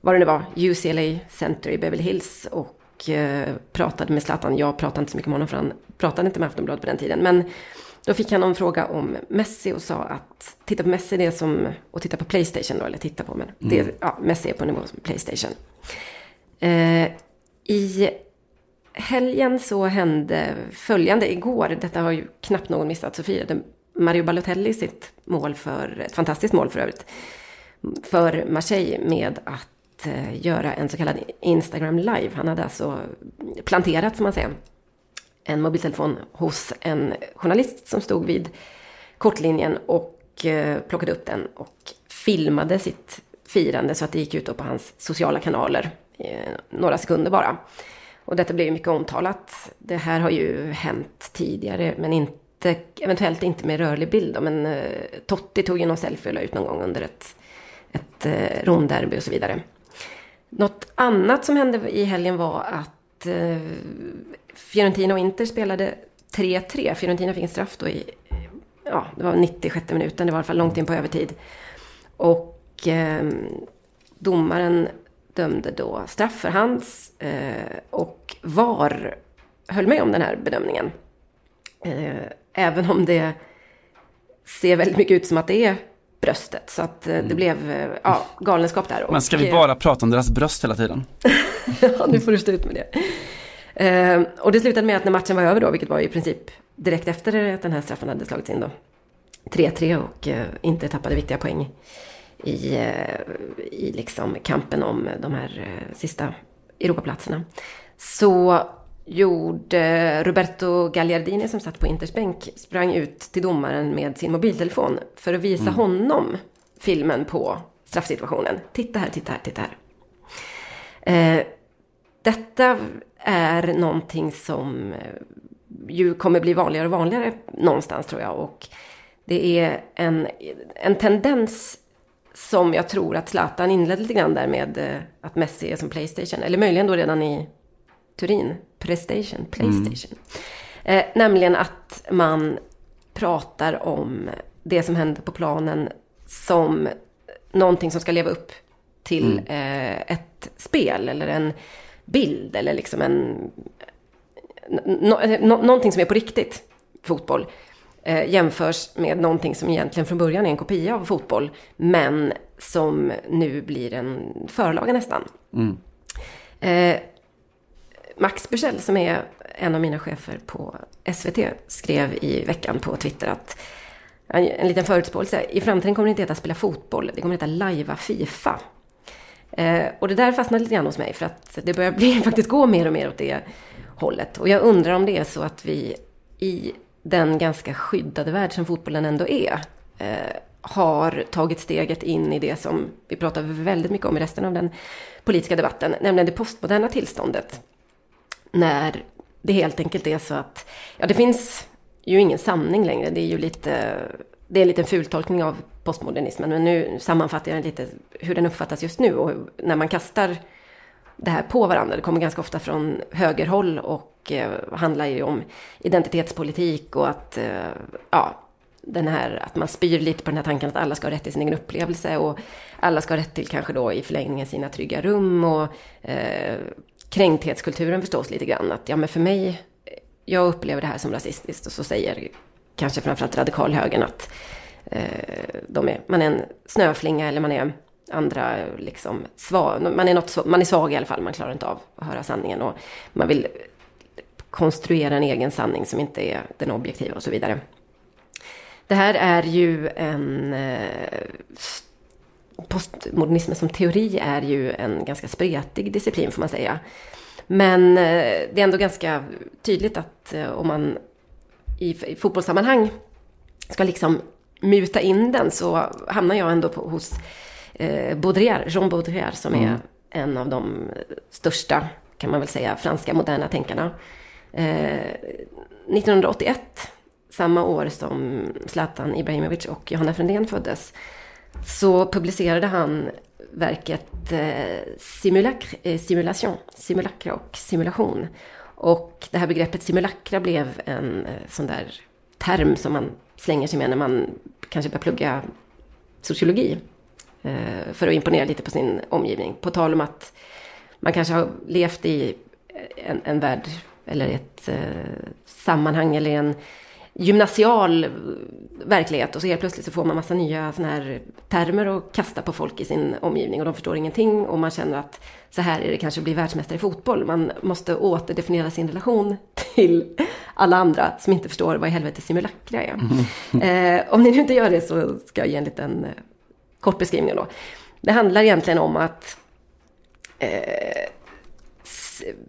vad det nu var, UCLA Center i Beverly Hills. Och eh, pratade med Zlatan. Jag pratade inte så mycket med honom för han pratade inte med Aftonbladet på den tiden. Men då fick han en fråga om Messi och sa att titta på Messi det är som att titta på Playstation då, eller titta på, men det är, ja, Messi är på nivå som Playstation. Eh, I helgen så hände följande. Igår, detta har ju knappt någon missat, så firade Mario Balotelli sitt mål för, ett fantastiskt mål för övrigt, för Marseille med att Eh, göra en så kallad Instagram live. Han hade alltså planterat, får man säga, en mobiltelefon hos en journalist som stod vid kortlinjen och eh, plockade upp den och filmade sitt firande så att det gick ut på hans sociala kanaler. Eh, några sekunder bara. Och detta blev ju mycket omtalat. Det här har ju hänt tidigare, men inte, eventuellt inte med rörlig bild. Då, men Totti tog ju någon selfie och la ut någon gång under ett, ett eh, Romderby och så vidare. Något annat som hände i helgen var att eh, Fiorentina och Inter spelade 3-3. Fiorentina fick en straff då i, ja, det var 96 minuten, det var i alla fall långt in på övertid. Och eh, domaren dömde då straff för hands eh, och VAR höll med om den här bedömningen. Eh, även om det ser väldigt mycket ut som att det är bröstet. Så att eh, det mm. blev eh, ja, galenskap där. Men ska vi bara prata om deras bröst hela tiden? <laughs> ja, nu får du stå ut med det. Eh, och det slutade med att när matchen var över då, vilket var i princip direkt efter att den här straffen hade slagits in då. 3-3 och eh, inte tappade viktiga poäng i, eh, i liksom kampen om de här eh, sista Europaplatserna. Så gjorde Roberto Gagliardini som satt på Inters bänk, sprang ut till domaren med sin mobiltelefon för att visa mm. honom filmen på straffsituationen. Titta här, titta här, titta här. Eh, detta är någonting som eh, ju kommer bli vanligare och vanligare någonstans tror jag. Och det är en, en tendens som jag tror att Zlatan inledde lite grann där med eh, att Messi är som Playstation. Eller möjligen då redan i Turin. Playstation. Playstation. Mm. Eh, nämligen att man pratar om det som händer på planen som någonting som ska leva upp till mm. eh, ett spel eller en bild eller liksom en... No, no, någonting som är på riktigt, fotboll eh, jämförs med någonting som egentligen från början är en kopia av fotboll, men som nu blir en förlaga nästan. Mm. Eh, Max Bursell, som är en av mina chefer på SVT, skrev i veckan på Twitter att en liten förutspåelse. I framtiden kommer det inte heta spela fotboll, det kommer heta lajva Fifa. Eh, och det där fastnade lite grann hos mig för att det börjar bli, <laughs> faktiskt gå mer och mer åt det hållet. Och jag undrar om det är så att vi i den ganska skyddade värld som fotbollen ändå är, eh, har tagit steget in i det som vi pratar väldigt mycket om i resten av den politiska debatten, nämligen det postmoderna tillståndet. När det helt enkelt är så att, ja det finns ju ingen sanning längre, det är ju lite, det är en liten fultolkning av postmodernismen, men nu sammanfattar jag lite hur den uppfattas just nu och när man kastar det här på varandra. Det kommer ganska ofta från högerhåll och eh, handlar ju om identitetspolitik och att, eh, ja, den här, att man spyr lite på den här tanken att alla ska ha rätt till sin egen upplevelse och alla ska ha rätt till kanske då i förlängningen sina trygga rum och eh, kränkthetskulturen förstås lite grann. Att ja, men för mig, jag upplever det här som rasistiskt och så säger kanske framförallt radikalhögern att eh, de är, man är en snöflinga eller man är andra liksom svag, man är, något, man är svag i alla fall, man klarar inte av att höra sanningen och man vill konstruera en egen sanning som inte är den objektiva och så vidare. Det här är ju en... Eh, postmodernismen som teori är ju en ganska spretig disciplin får man säga. Men eh, det är ändå ganska tydligt att eh, om man i, i fotbollssammanhang ska liksom muta in den så hamnar jag ändå på, hos eh, Baudrillard, Jean Baudrillard som mm. är en av de största, kan man väl säga, franska moderna tänkarna. Eh, 1981, samma år som Zlatan Ibrahimovic och Johanna Frändén föddes, så publicerade han verket eh, simulacre, eh, simulation, simulacra och simulation. Och det här begreppet simulacra blev en eh, sån där term som man slänger sig med när man kanske börjar plugga sociologi. Eh, för att imponera lite på sin omgivning. På tal om att man kanske har levt i en, en värld eller ett sammanhang eller en gymnasial verklighet och så helt plötsligt så får man massa nya såna här termer och kasta på folk i sin omgivning och de förstår ingenting och man känner att så här är det kanske att bli världsmästare i fotboll. Man måste återdefiniera sin relation <laughs> till alla andra som inte förstår vad i helvete simulacra är. Eh, om ni nu inte gör det så ska jag ge en liten eh, kort beskrivning då. Det handlar egentligen om att eh,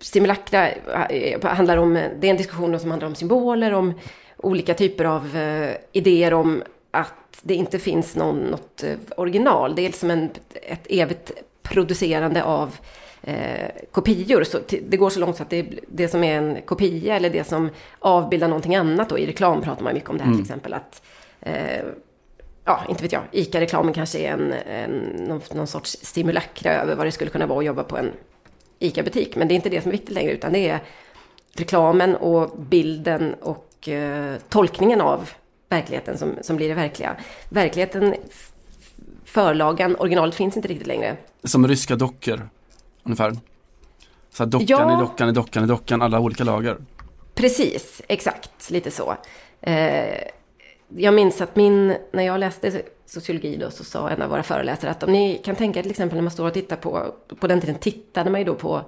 simulacra eh, handlar om, det är en diskussion som handlar om symboler, om olika typer av eh, idéer om att det inte finns någon, något eh, original. Det är som en, ett evigt producerande av eh, kopior. Så det går så långt så att det, det som är en kopia eller det som avbildar någonting annat. Då, I reklam pratar man mycket om det här mm. till exempel. att eh, ja, inte vet jag, ICA-reklamen kanske är en, en, någon, någon sorts simulakra över vad det skulle kunna vara att jobba på en ICA-butik. Men det är inte det som är viktigt längre, utan det är reklamen och bilden och eh, tolkningen av verkligheten som, som blir det verkliga. Verkligheten, förlagan, originalet finns inte riktigt längre. Som ryska dockor, ungefär. Så här dockan ja. i dockan i dockan i dockan, alla olika lager. Precis, exakt, lite så. Eh, jag minns att min, när jag läste sociologi då, så sa en av våra föreläsare att om ni kan tänka till exempel när man står och tittar på, på den tiden tittade man ju då på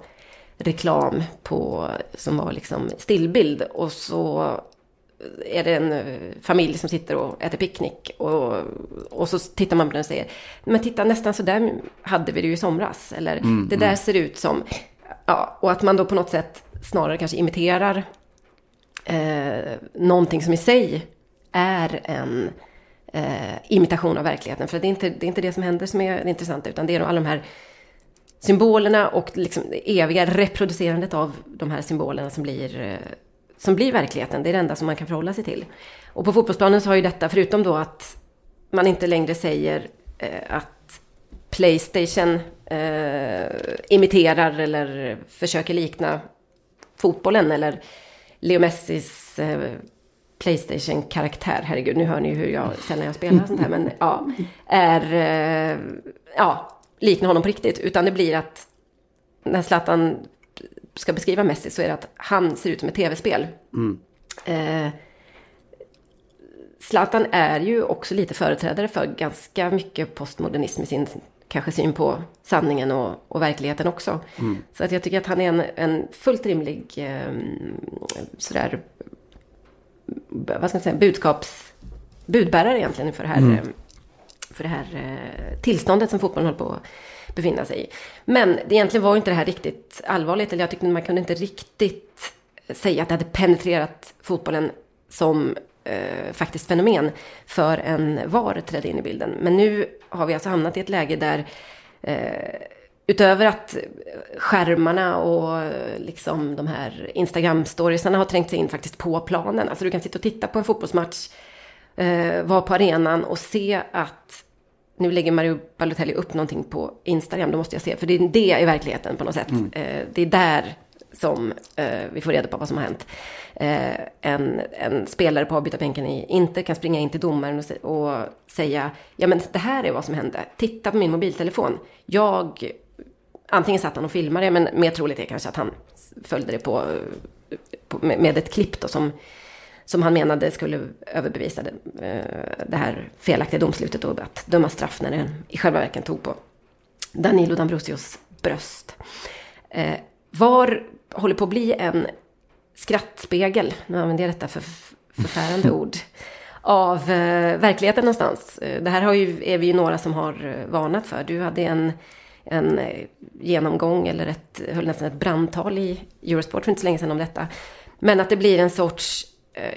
reklam på, som var liksom stillbild och så är det en eh, familj som sitter och äter picknick och, och så tittar man på den och säger men titta nästan så där hade vi det ju i somras eller mm, det där mm. ser ut som ja, och att man då på något sätt snarare kanske imiterar eh, någonting som i sig är en eh, imitation av verkligheten. För det är, inte, det är inte det som händer som är det intressanta, utan det är alla de här symbolerna och liksom det eviga reproducerandet av de här symbolerna som blir, eh, som blir verkligheten. Det är det enda som man kan förhålla sig till. Och på fotbollsplanen så har ju detta, förutom då att man inte längre säger eh, att Playstation eh, imiterar eller försöker likna fotbollen eller Leo Messis eh, Playstation-karaktär, herregud, nu hör ni hur jag sällan jag spelar sånt här, men ja, är, eh, ja, liknar honom på riktigt. Utan det blir att när Zlatan ska beskriva Messi så är det att han ser ut som ett tv-spel. Mm. Eh, Zlatan är ju också lite företrädare för ganska mycket postmodernism i sin kanske syn på sanningen och, och verkligheten också. Mm. Så att jag tycker att han är en, en fullt rimlig eh, sådär vad ska man säga, budskaps, budbärare egentligen för det här, mm. Eh, för det här eh, tillståndet som fotbollen håller på att befinna sig i. Men det egentligen var inte det här riktigt allvarligt, eller jag tyckte man kunde inte riktigt eh, säga att det hade penetrerat fotbollen som eh, faktiskt fenomen för en VAR trädde in i bilden. Men nu har vi alltså hamnat i ett läge där eh, utöver att skärmarna och eh, liksom de här Instagram-storiesarna har trängt sig in faktiskt på planen. Alltså du kan sitta och titta på en fotbollsmatch, eh, vara på arenan och se att nu lägger Mario Balotelli upp någonting på Instagram, då måste jag se, för det är det i verkligheten på något sätt. Mm. Eh, det är där som eh, vi får reda på vad som har hänt. Eh, en, en, spelare på avbytarbänken i Inter kan springa in till domaren och, och, säga, ja men det här är vad som hände, titta på min mobiltelefon. Jag antingen satt han och filmade, men mer troligt är kanske att han följde det på, på med ett klipp då som, som han menade skulle överbevisa det, eh, det här felaktiga domslutet och att döma straff när den i själva verket tog på Danilo D'Ambrosios bröst. Eh, var håller på att bli en skrattspegel, nu använder jag detta för förfärande <laughs> ord, av eh, verkligheten någonstans. Det här har ju, är vi ju några som har varnat för. Du hade en en genomgång eller ett, höll nästan ett brandtal i Eurosport för inte så länge sedan om detta. Men att det blir en sorts,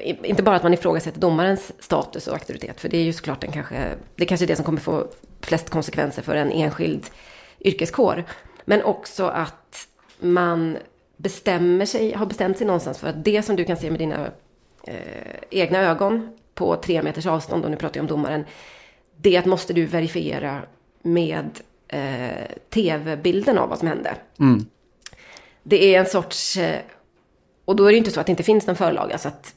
inte bara att man ifrågasätter domarens status och auktoritet, för det är ju såklart den kanske, det kanske är det som kommer få flest konsekvenser för en enskild yrkeskår. Men också att man bestämmer sig, har bestämt sig någonstans för att det som du kan se med dina eh, egna ögon på tre meters avstånd, och nu pratar jag om domaren, det måste du verifiera med eh, tv-bilden av vad som hände. Mm. Det är en sorts... Eh, och då är det inte så att det inte finns någon förlag. Alltså att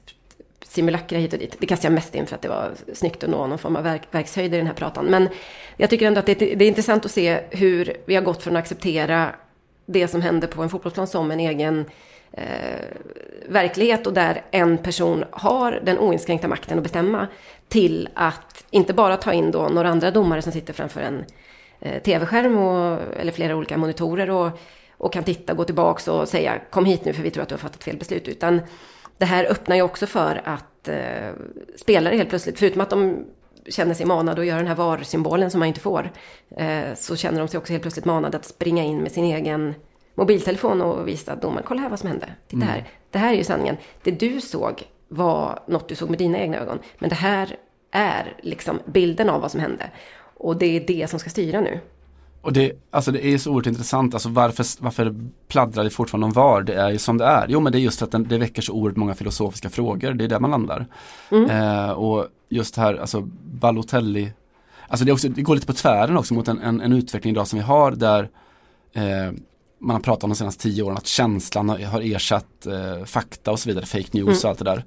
simulakra hit och dit. Det kastar jag mest in för att det var snyggt att nå någon form av verk, verkshöjd i den här pratan. Men jag tycker ändå att det, det, är intressant att se hur vi har gått från att acceptera det som hände på en fotbollsplan som en egen eh, verklighet och där en person har den oinskränkta makten att bestämma till att inte bara ta in då några andra domare som sitter framför en eh, tv-skärm och, eller flera olika monitorer och, och kan titta, gå tillbaks och säga kom hit nu för vi tror att du har fattat fel beslut. Utan det här öppnar ju också för att eh, spelare helt plötsligt, förutom att de känner sig manade att göra den här VAR-symbolen som man inte får, eh, så känner de sig också helt plötsligt manade att springa in med sin egen mobiltelefon och visa domaren, kolla här vad som hände. Titta här, det här är ju sanningen. Det du såg var något du såg med dina egna ögon. Men det här är liksom bilden av vad som hände. Och det är det som ska styra nu. Och det, alltså det är så oerhört intressant, alltså varför, varför pladdrar det fortfarande om VAR? Det är ju som det är. Jo men det är just för att den, det väcker så oerhört många filosofiska frågor, det är där man landar. Eh, och just här, alltså Balotelli, alltså det, är också, det går lite på tvären också mot en, en, en utveckling idag som vi har där eh, man har pratat om de senaste tio åren att känslan har, ersatt eh, fakta och så vidare, fake news och allt det där.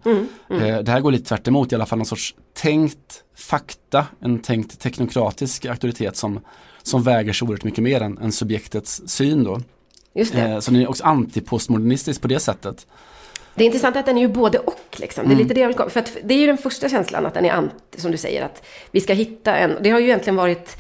Eh, det här går lite tvärt emot, i alla fall någon sorts tänkt fakta, en tänkt teknokratisk auktoritet som, som väger så oerhört mycket mer än, än subjektets syn då. Just det. Eh, så den är också antipostmodernistisk på det sättet. Det är intressant att den är ju både och. Liksom. Det är lite det jag vill komma. För att det är ju den första känslan att den är anti, som du säger, att vi ska hitta en... Det har ju egentligen varit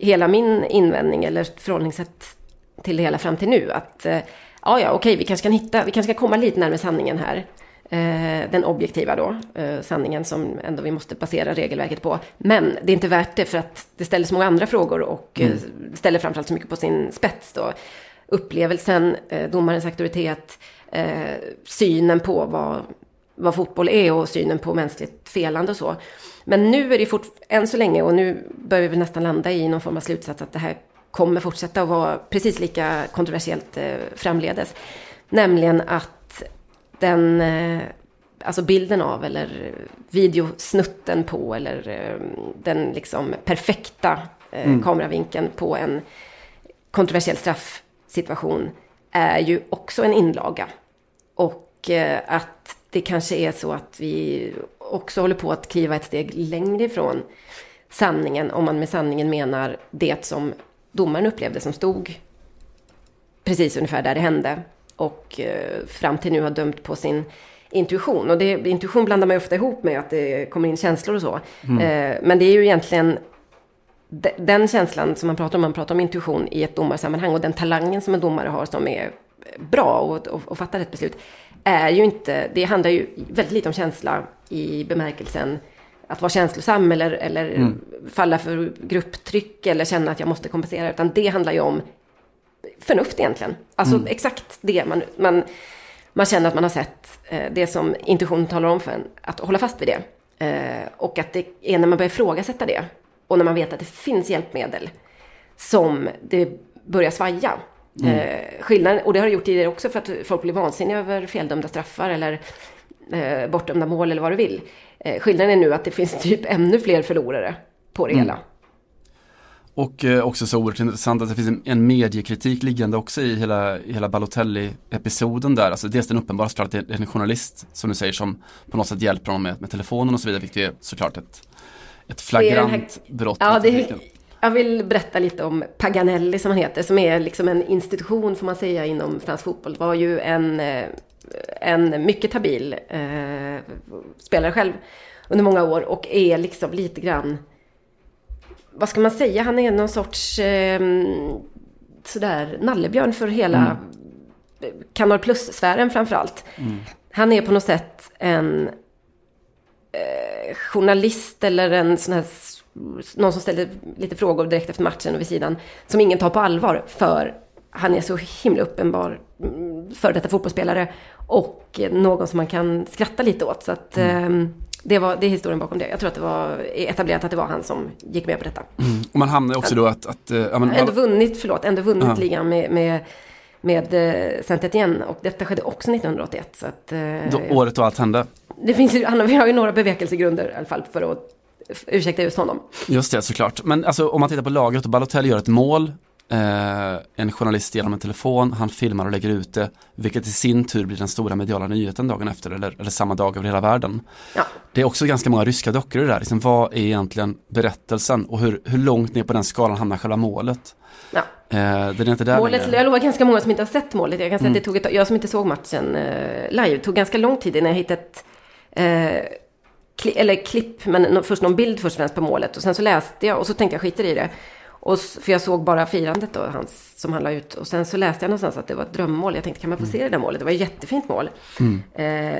hela min invändning eller förhållningssätt till det hela fram till nu. Att eh, ja, ja, okej, vi kanske kan hitta, vi kanske kan komma lite närmare sanningen här. Eh, den objektiva då, eh, sanningen som ändå vi måste basera regelverket på. Men det är inte värt det för att det ställer så många andra frågor och eh, ställer framförallt så mycket på sin spets då. Upplevelsen, domarens auktoritet, synen på vad, vad fotboll är och synen på mänskligt felande och så. Men nu är det fort, än så länge, och nu börjar vi väl nästan landa i någon form av slutsats att det här kommer fortsätta att vara precis lika kontroversiellt framledes. Nämligen att den, eh, alltså bilden av eller videosnutten på eller eh, den liksom perfekta eh, kameravinkeln på en kontroversiell straffsituation är ju också en inlaga. Och att det kanske är så att vi också håller på att kliva ett steg längre ifrån sanningen, om man med sanningen menar det som domaren upplevde som stod precis ungefär där det hände och eh, fram till nu har dömt på sin intuition. Och det, intuition blandar man ju ofta ihop med att det kommer in känslor och så. Eh, men det är ju egentligen de- den känslan som man pratar om, man pratar om intuition i ett domarsammanhang och den talangen som en domare har som är bra och, och, och fattar ett beslut är ju inte, det handlar ju väldigt lite om känsla i bemärkelsen att vara känslosam eller, eller falla för grupptryck eller känna att jag måste kompensera, utan det handlar ju om förnuft egentligen. Alltså exakt det man, man, man känner att man har sett, eh, det som intuitionen talar om för en, att hålla fast vid det. Eh, och att det är när man börjar ifrågasätta det och när man vet att det finns hjälpmedel som det börjar svaja. Eh, skillnaden, och det har det gjort tidigare också för att folk blir vansinniga över feldömda straffar eller eh, bortdömda mål eller vad du vill. Eh, skillnaden är nu att det finns typ ännu fler förlorare på det hela. Och eh, också så oerhört intressant att det finns en, mediekritik liggande också i hela, hela Balotelli-episoden där. Alltså dels den uppenbara såklart att det är en journalist som du säger som på något sätt hjälper honom med, med telefonen och så vidare, vilket är såklart ett, ett Det flagrant här- brott. Ja, det jag vill berätta lite om Paganelli som han heter, som är liksom en institution får man säga inom fransk fotboll. Var ju en, eh, en mycket habil eh, spelare själv under många år och är liksom lite grann, vad ska man säga, han är någon sorts eh, sådär nallebjörn för hela Kanal Plus-sfären framförallt. Han är på något sätt en eh, journalist eller en sån här, någon som ställer lite frågor direkt efter matchen och vid sidan, som ingen tar på allvar för han är så himla uppenbar mm, före detta fotbollsspelare och någon som man kan skratta lite åt. Så att eh, det, var, det är historien bakom det. Jag tror att det var etablerat att det var han som gick med på detta. Och man hamnar ju också då att, att eh, ja, men, Ändå vunnit, förlåt, ändå vunnit Ja. ligan med, med, med eh, Saint-Étienne och detta skedde också 1981. Så att, eh, då, året då allt hände. det finns ju, vi har ju några bevekelsegrunder i alla fall för att ursäkta just honom. Just det, såklart. Men alltså om man tittar på lagret och Balotelli gör ett mål, eh, en journalist genom en telefon, han filmar och lägger ut det, vilket i sin tur blir den stora mediala nyheten dagen efter eller, eller samma dag över hela världen. Ja. Det är också ganska många ryska dockor i det där, liksom, vad är egentligen berättelsen och hur, hur långt ner på den skalan hamnar själva målet? Ja. Eh, den är inte där Målet, längre. jag lovar ganska många som inte har sett målet. Jag kan säga Mm. det tog ett, jag som inte såg matchen eh, live, tog ganska lång tid innan jag hittade ett eh, eller klipp, men först någon bild först och främst på målet. Och sen så läste jag och så tänkte jag skiter i det. Och, för jag såg bara firandet då, hans, som han la ut. Och sen så läste jag någonstans att det var ett drömmål. Jag tänkte, kan man få se det där målet? Det var ett jättefint mål. Eh,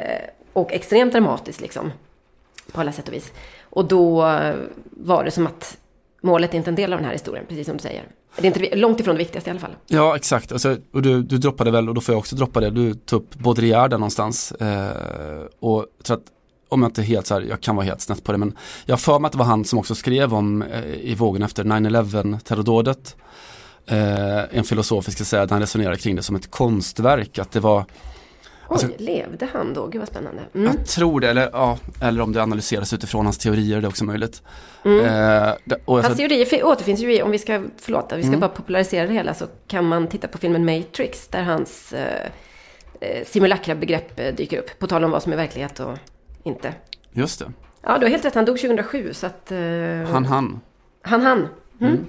och extremt dramatiskt liksom. På alla sätt och vis. Och då var det som att målet är inte en del av den här historien, precis som du säger. Det är inte långt ifrån det viktigaste i alla fall. Ja, exakt. Alltså, och du, du droppade väl, och då får jag också droppa det, du tog upp Baudrillard där någonstans. Eh, och jag tror att, om jag inte helt så här, jag kan vara helt snett på det, men jag har för mig att det var han som också skrev om eh, i vågen efter 9-11 terrordådet. Eh, en filosofisk, ska säga, där han resonerar kring det som ett konstverk, att det var Oj, Alltså- levde han då? Gud vad spännande. Mm. Jag tror det, eller, ja, eller om det analyseras utifrån hans teorier, det är också möjligt. Mm. Eh, och Hans teorier fi- återfinns ju i, om vi ska, förlåt, vi ska Mm. bara popularisera det hela, så kan man titta på filmen Matrix, där hans eh, eh, simulakra-begrepp eh, dyker upp. På tal om vad som är verklighet och inte. just det, Ja, du har helt rätt, han dog 2007, så att... Eh, han han. Han, han. Mm.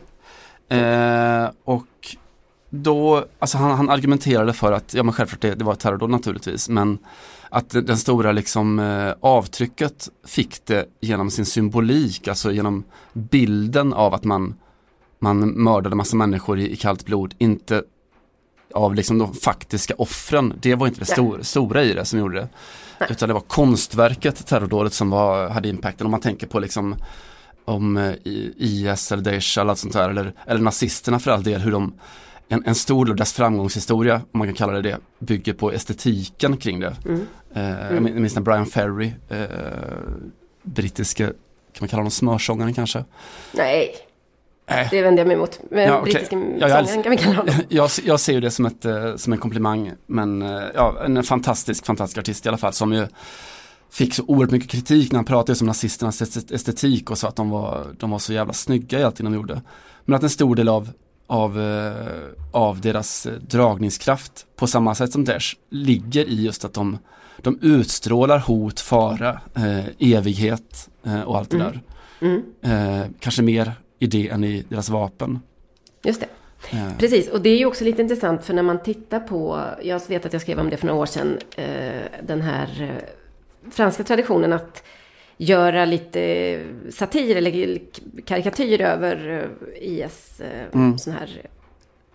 Eh, och då, alltså han, han argumenterade för att, ja men självklart det, det var ett terrordåd naturligtvis, men att den stora liksom eh, avtrycket fick det genom sin symbolik, alltså genom bilden av att man, man mördade massa människor i, i kallt blod, inte av liksom de faktiska offren. Det var inte det Nej. stor, stora i det som gjorde det. Utan det var konstverket, terrordådet som var, hade impacten. Om man tänker på liksom om eh, IS eller Daesh eller allt sånt där, eller, eller nazisterna för all del, hur de en, en stor del av dess framgångshistoria, om man kan kalla det det, bygger på estetiken kring det. Mm. Eh, min- jag minns när Brian Ferry, eh, brittiska, kan man kalla honom smörsångaren kanske? Nej, Äh. det vänder jag mig emot. Men Ja, okej. brittiska Ja, jag sångaren kan vi kalla honom. <laughs> jag, jag ser ju det som, ett, eh, som en komplimang, men eh, ja, en fantastisk, fantastisk artist i alla fall som ju fick så oerhört mycket kritik när han pratade om nazisternas est- estetik och sa att de var, de var så jävla snygga i allting de gjorde. Men att en stor del av, av, eh, av deras eh, dragningskraft på samma sätt som Daesh ligger i just att de, de utstrålar hot, fara, eh, evighet eh, och allt det där. Mm. Eh, kanske mer i det än i deras vapen. Just det. Eh, Precis, och det är ju också lite intressant för när man tittar på, jag vet att jag skrev om det för några år sedan, eh, den här eh, franska traditionen att göra lite satir eller karikatyr över IS, Mm. sån här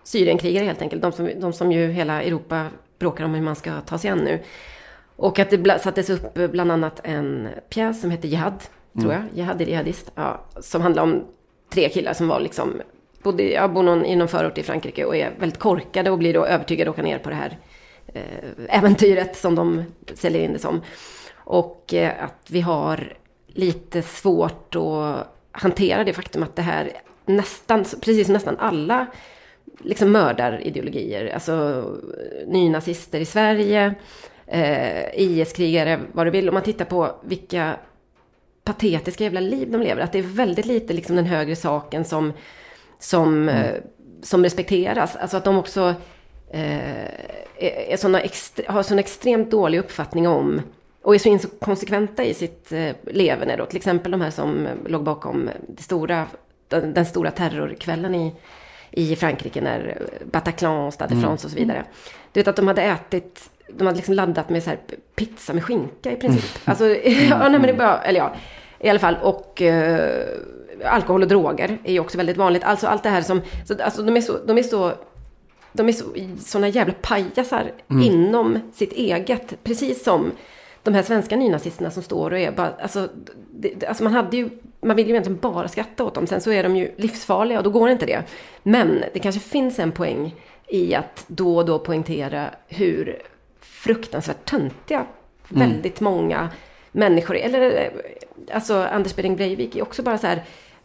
Syrienkrigare helt enkelt, de som, de som ju hela Europa bråkar om hur man ska ta sig an nu. Och att det sattes upp bland annat en pjäs som heter Jihad, tror jag, Jihad är jihadist, ja, som handlar om tre killar som var liksom, bodde, ja, bor någon, i någon förort i Frankrike och är väldigt korkade och blir då övertygade att åka ner på det här eh, äventyret som de säljer in det som. Och eh, att vi har lite svårt att hantera det faktum att det här nästan, precis som nästan alla liksom mördarideologier, alltså eh, nynazister i Sverige, eh, IS-krigare, vad du vill. Om man tittar på vilka patetiska jävla liv de lever, att det är väldigt lite liksom den högre saken som, som, eh, som respekteras. Alltså att de också eh, är, är såna extre- har sån extremt dålig uppfattning om och är så inkonsekventa i sitt eh, leverne då. Till exempel de här som eh, låg bakom det stora, den, den stora terrorkvällen i, i Frankrike när Bataclan, Stade de France och så vidare. Du vet att de hade ätit, de hade liksom laddat med så här pizza med skinka i princip. Alltså, <laughs> ja, nej, men det är bara, eller ja, i alla fall. Och eh, alkohol och droger är ju också väldigt vanligt. Alltså allt det här som, så, alltså de är så, de är så de är så, såna jävla pajasar inom sitt eget. Precis som de här svenska nynazisterna som står och är bara, alltså, det- alltså man hade ju, man vill ju egentligen bara skratta åt dem. Sen så är de ju livsfarliga och då går inte det. Men det kanske finns en poäng i att då och då poängtera hur fruktansvärt töntiga väldigt många människor är. Eller eh, alltså Anders Behring Breivik är också bara så här,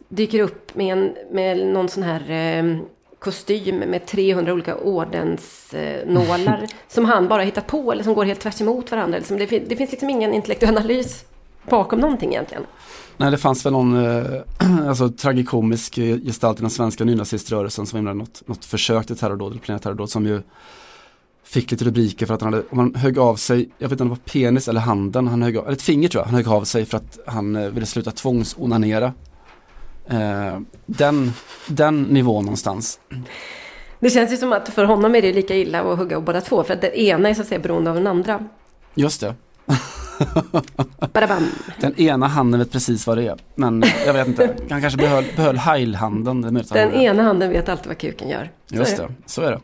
dyker upp med, en, med någon sån här eh, kostym med 300 olika ordensnålar <laughs> som han bara hittat på eller som går helt tvärs emot varandra. Liksom det, det finns liksom ingen intellektuell analys bakom någonting egentligen. Nej, det fanns väl någon eh, <clears throat> alltså, tragikomisk gestalt i den svenska nynaziströrelsen som var något, något försök till terrordåd, eller planerat terrordåd, som ju fick lite rubriker för att han hade, om han högg av sig, jag vet inte om det var penis eller handen, han högg av, eller ett finger tror jag, han högg av sig för att han eh, ville sluta tvångsonanera. Eh, den, den nivån någonstans. Det känns ju som att för honom är det lika illa att hugga av båda två. För att den ena är så att säga beroende av den andra. Just det. <laughs> Den ena handen vet precis vad det är. Men jag vet inte. Han kanske behöll, behöll heilhanden. Det Den gjorde. ena handen vet alltid vad kuken gör. Så Just är det, så är det.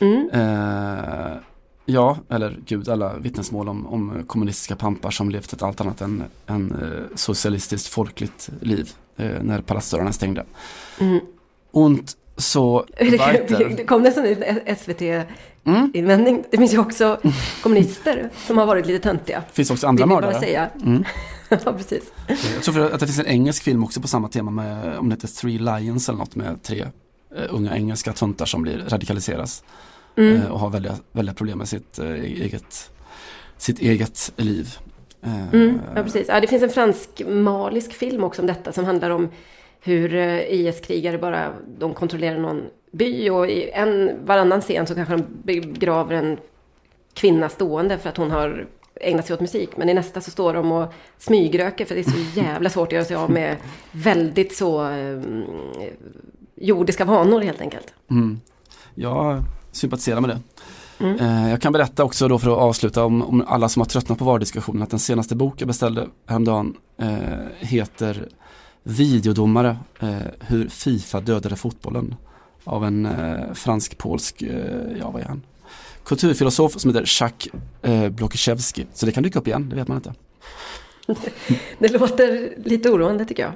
Mm. Eh, ja, eller gud, alla vittnesmål om, om kommunistiska pampar som levt ett allt annat än, än eh, socialistiskt folkligt liv eh, när palatsdörrarna stängde. Mm. Und så. <laughs> Det kom nästan en SVT-invändning. Det finns ju också kommunister som har varit lite töntiga. Det finns också andra bara mördare. säga. Mm. <laughs> ja, precis. Jag tror för att det finns en engelsk film också på samma tema med, om det heter Three Lions eller något med tre eh, unga engelska töntar som blir radikaliseras. Mm. eh, och har väldiga, väldiga problem med sitt, eh, eget, sitt eget liv. Mm, ja, precis. Ja, det finns en fransk-malisk film också om detta som handlar om hur IS-krigare bara, de kontrollerar någon by och i en varannan scen så kanske de begraver en kvinna stående för att hon har ägnat sig åt musik. Men i nästa så står de och smygröker för det är så <laughs> jävla svårt att göra sig av med väldigt så eh, jordiska vanor helt enkelt. Mm. Jag sympatiserar med det. Eh, Jag kan berätta också då för att avsluta om, om alla som har tröttnat på VAR-diskussionen att den senaste bok jag beställde häromdagen eh, heter Videodomare, eh, hur Fifa dödade fotbollen av en eh, fransk-polsk, eh, ja vad är han? Kulturfilosof som heter Jacques eh, Blokiszewski. Så det kan dyka upp igen, det vet man inte. <laughs> Det låter lite oroande tycker jag.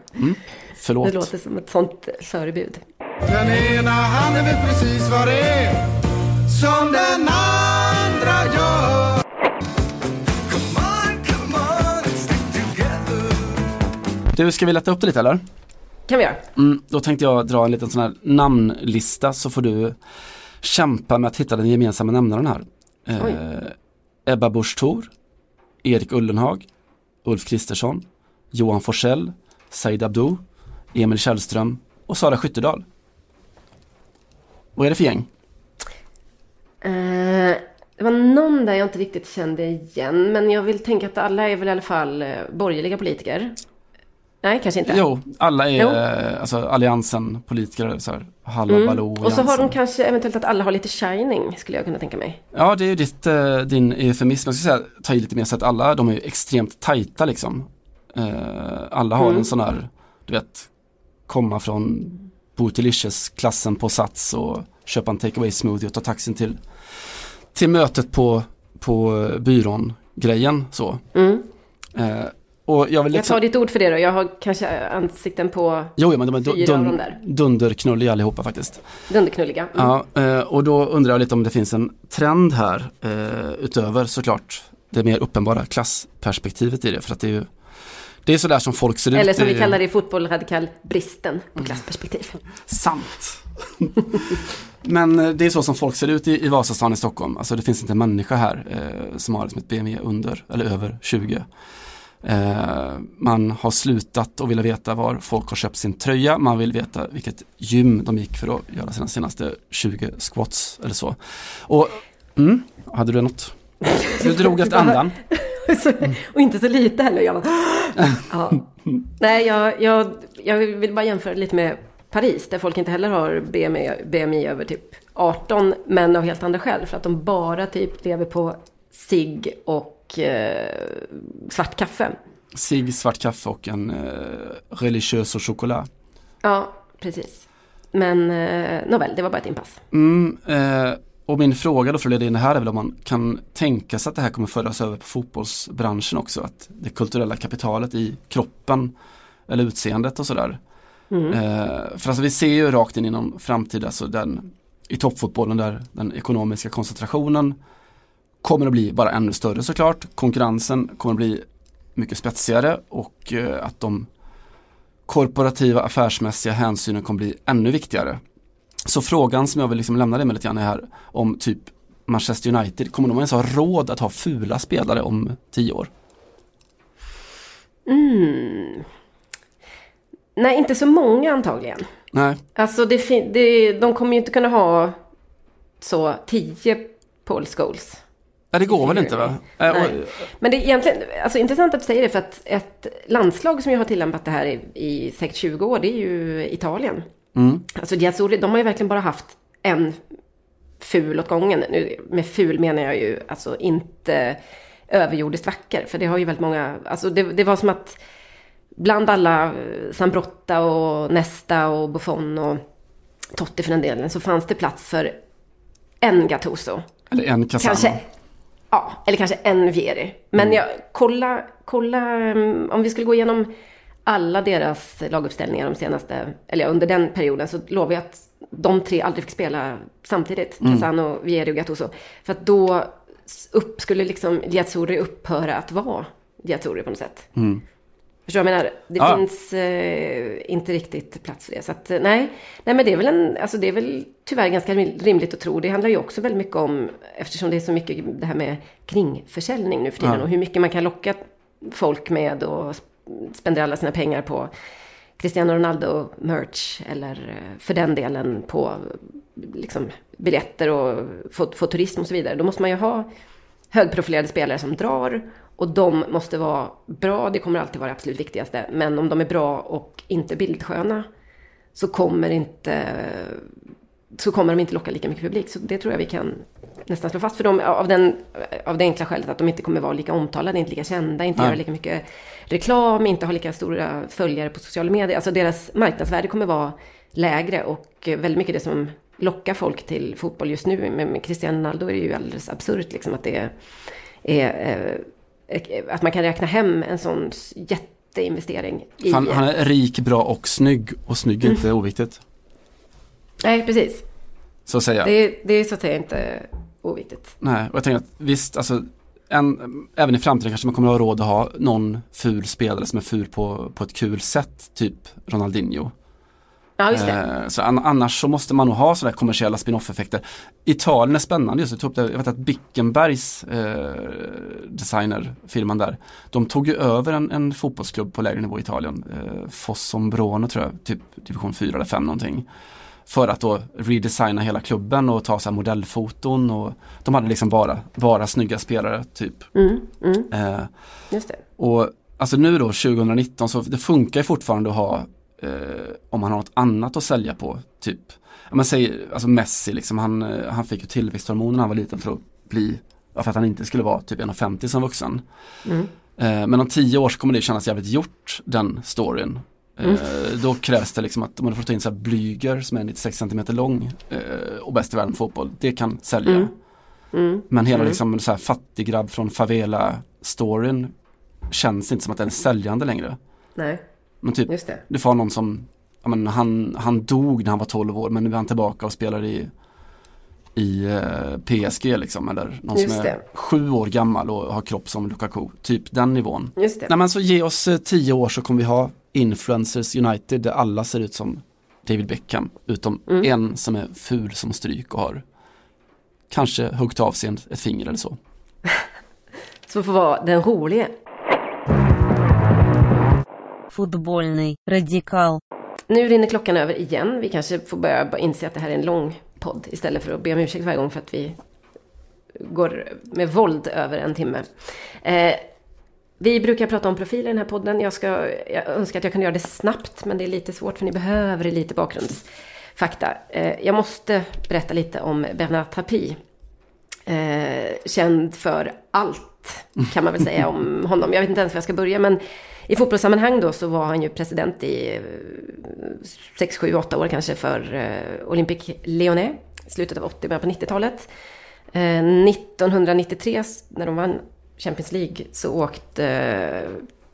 Förlåt. Det låter som ett sånt förebud. Den ena handen vet precis vad det är som den andra gör. Come on, come on, let's stick together. Du, ska vi lätta upp det lite eller? Kan vi göra. Mm, då tänkte jag dra en liten sån här namnlista så får du kämpa med att hitta den gemensamma nämnaren här. Eh, Ebba Busch Thor, Erik Ullenhag, Ulf Kristersson, Johan Forsell, Said Abdo, Emil Källström och Sara Skyttedal. Vad är det för gäng? Eh, det var någon där jag inte riktigt kände igen. Men jag vill tänka att alla är väl i alla fall eh, borgerliga politiker. Nej, kanske inte. Jo, alla är Jo. eh, alltså alliansen, politiker, så här, Hallå Mm. Baloo Och så har de kanske eventuellt att alla har lite shining, skulle jag kunna tänka mig. Ja, det är ju ditt, eh, din eufemism. Jag ska säga, ta i lite mer så att alla, de är ju extremt tajta liksom. Eh, alla har Mm. en sån här, du vet, komma från Bootylicious-klassen på Sats och köpa en takeaway smoothie och ta taxin till, till mötet på, på byrån-grejen så. Mm. Och jag vill Jag liksom, tar ditt ord för det då. Jag har kanske ansikten på jo, jo, men de är fyra av de dun, där. dunderknulliga allihopa faktiskt. dunderknulliga. Mm. Ja, eh, och då undrar jag lite om det finns en trend här eh, utöver såklart det mer uppenbara klassperspektivet i det. För att det är ju det är sådär som folk ser ut. Eller som vi kallar det i fotboll radikal bristen på Mm. klassperspektiv. Sant. Men eh, det är så som folk ser ut i, i Vasastan i Stockholm. Alltså det finns inte en människa här eh, som har liksom ett BMI under eller över 20. Eh, man har slutat att vilja veta var folk har köpt sin tröja. Man vill veta vilket gym de gick för att göra sina senaste 20 squats eller så. Och mm, hade du något? Du drog efter andan. Så- <laughs> och inte så lite heller. Jag bara, <gasps> ja. Nej, jag, jag, jag vill bara jämföra lite med Paris, där folk inte heller har BMI, BMI över typ 18, men av helt andra skäl. För att de bara typ lever på cigg och eh, svart kaffe. Sig, svart kaffe och en eh, religiös och choklad. Ja, precis. Men eh, nåväl, det var bara ett inpass. Mm, eh, och min fråga då för att leda in det här är väl om man kan tänka sig att det här kommer föras över på fotbollsbranschen också. Att det kulturella kapitalet i kroppen eller utseendet och sådär. Mm. Eh, för alltså vi ser ju rakt in i någon framtid, alltså den, i toppfotbollen där den ekonomiska koncentrationen kommer att bli bara ännu större såklart. Konkurrensen kommer att bli mycket spetsigare och eh, att de korporativa affärsmässiga hänsynen kommer bli ännu viktigare. Så frågan som jag vill liksom lämna dig med lite grann är här om typ Manchester United, kommer de ens ha råd att ha fula spelare om tio år? Mm. Nej, inte så många antagligen. Nej, Alltså, det, det, de kommer ju inte kunna ha så 10 Paul Scholes. Nej, det går väl inte va? Äh, och-. Men det är egentligen alltså, intressant att du säger det för att ett landslag som ju har tillämpat det här i, i säkert 20 år, det är ju Italien. Mm. Alltså Giazzurri, de har ju verkligen bara haft en ful åt gången. Nu, med ful menar jag ju alltså inte överjordiskt vacker. För det har ju väldigt många, alltså det, det var som att bland alla eh, Sambrotta och Nesta och Buffon och Totti för den delen så fanns det plats för en Gattuso. Eller en Casano. Kanske, ja, eller kanske en Vieri. Men jag, kolla, kolla, mm, om vi skulle gå igenom alla deras laguppställningar de senaste, eller under den perioden så lovar jag att de tre aldrig fick spela samtidigt. Casano, Vieri och Gattuso. För att då upp, skulle liksom Giazzurri upphöra att vara Giazzurri på något sätt. Förstår du vad jag menar? Det Ja. finns eh, inte riktigt plats för det. Så att, eh, nej. nej, men det är väl en, alltså det är väl tyvärr ganska rimligt att tro. Det handlar ju också väldigt mycket om, eftersom det är så mycket det här med kringförsäljning nu för tiden Ja. och hur mycket man kan locka folk med och spendera alla sina pengar på Cristiano Ronaldo merch eller eh, för den delen på liksom, biljetter och få, få turism och så vidare. Då måste man ju ha högprofilerade spelare som drar och de måste vara bra, det kommer alltid vara det absolut viktigaste. Men om de är bra och inte bildsköna så kommer, inte, så kommer de inte locka lika mycket publik. Så det tror jag vi kan nästan slå fast för dem av, den, av det enkla skälet att de inte kommer vara lika omtalade, inte lika kända, inte Nej. göra lika mycket reklam, inte ha lika stora följare på sociala medier. Alltså deras marknadsvärde kommer vara lägre och väldigt mycket det som lockar folk till fotboll just nu med, Cristiano Ronaldo är det ju alldeles absurt liksom att det är, är eh, att man kan räkna hem en sån jätteinvestering i... Han, han är rik, bra och snygg. Och snygg är inte oviktigt. Nej, precis. Så säger jag. Det, är- det är så att säga inte oviktigt. Nej, och jag tänker att visst, alltså en, även i framtiden kanske man kommer att ha råd att ha någon ful spelare som är ful på, på ett kul sätt, typ Ronaldinho. Ja, just det. Eh, så an, annars så måste man nog ha sådana kommersiella spin-off-effekter. Italien är spännande just, jag, tog upp det, jag vet att Bickenbergs eh, designer, firman där, de tog ju över en, en fotbollsklubb på lägre nivå i Italien, eh, Fossombrone tror jag, typ division 4 eller 5 någonting. För att då redesigna hela klubben och ta så här modellfoton och de hade liksom bara, bara snygga spelare typ. Mm, mm, Eh, just det. och alltså nu då 2019 så det funkar ju fortfarande att ha om man har något annat att sälja på. Typ, ja, man säger, alltså Messi liksom, han, eh, han fick ju tillväxthormoner när han var liten för att bli, för att han inte skulle vara typ 1,50 som vuxen. Mm. Eh, men om tio år så kommer det kännas jävligt gjort, den storyn. Eh, Då krävs det liksom att man får ta in så här blyger som är 96 cm lång eh, och bäst i världen på fotboll, det kan sälja. Mm. Mm. Men hela Mm. liksom så här fattiggrabb från favela-storyn känns inte som att den är säljande längre. Nej, Men typ, det. du får någon som, ja, men han, han dog när han var 12 år men nu är han tillbaka och spelar i, i eh, PSG liksom. Eller någon Just som är det. sju år gammal och har kropp som Lukaku. Typ den nivån. Just det. Nej men så ge oss eh, tio år så kommer vi ha Influencers United där alla ser ut som David Beckham. Utom Mm. en som är ful som stryk och har kanske huggt av sig ett finger eller så. <laughs> Så får vara den rolige. Fotbollny, radikal. Nu rinner klockan över igen. Vi kanske får börja inse att det här är en lång podd istället för att be om ursäkt varje gång för att vi går med våld över en timme. Eh, vi brukar prata om profiler i den här podden. Jag, ska, jag önskar att jag kunde göra det snabbt, men det är lite svårt för ni behöver lite bakgrundsfakta. Eh, jag måste berätta lite om Bernard Tapie. Eh, känd för allt, kan man väl säga om honom. Jag vet inte ens var jag ska börja, men i fotbollssammanhang då så var han ju president i 6, 7, 8 år kanske för eh, Olympic Olympique Lyonnais. Slutet av 80, början på 90-talet. 1993 eh, när de vann Champions League så åkte eh,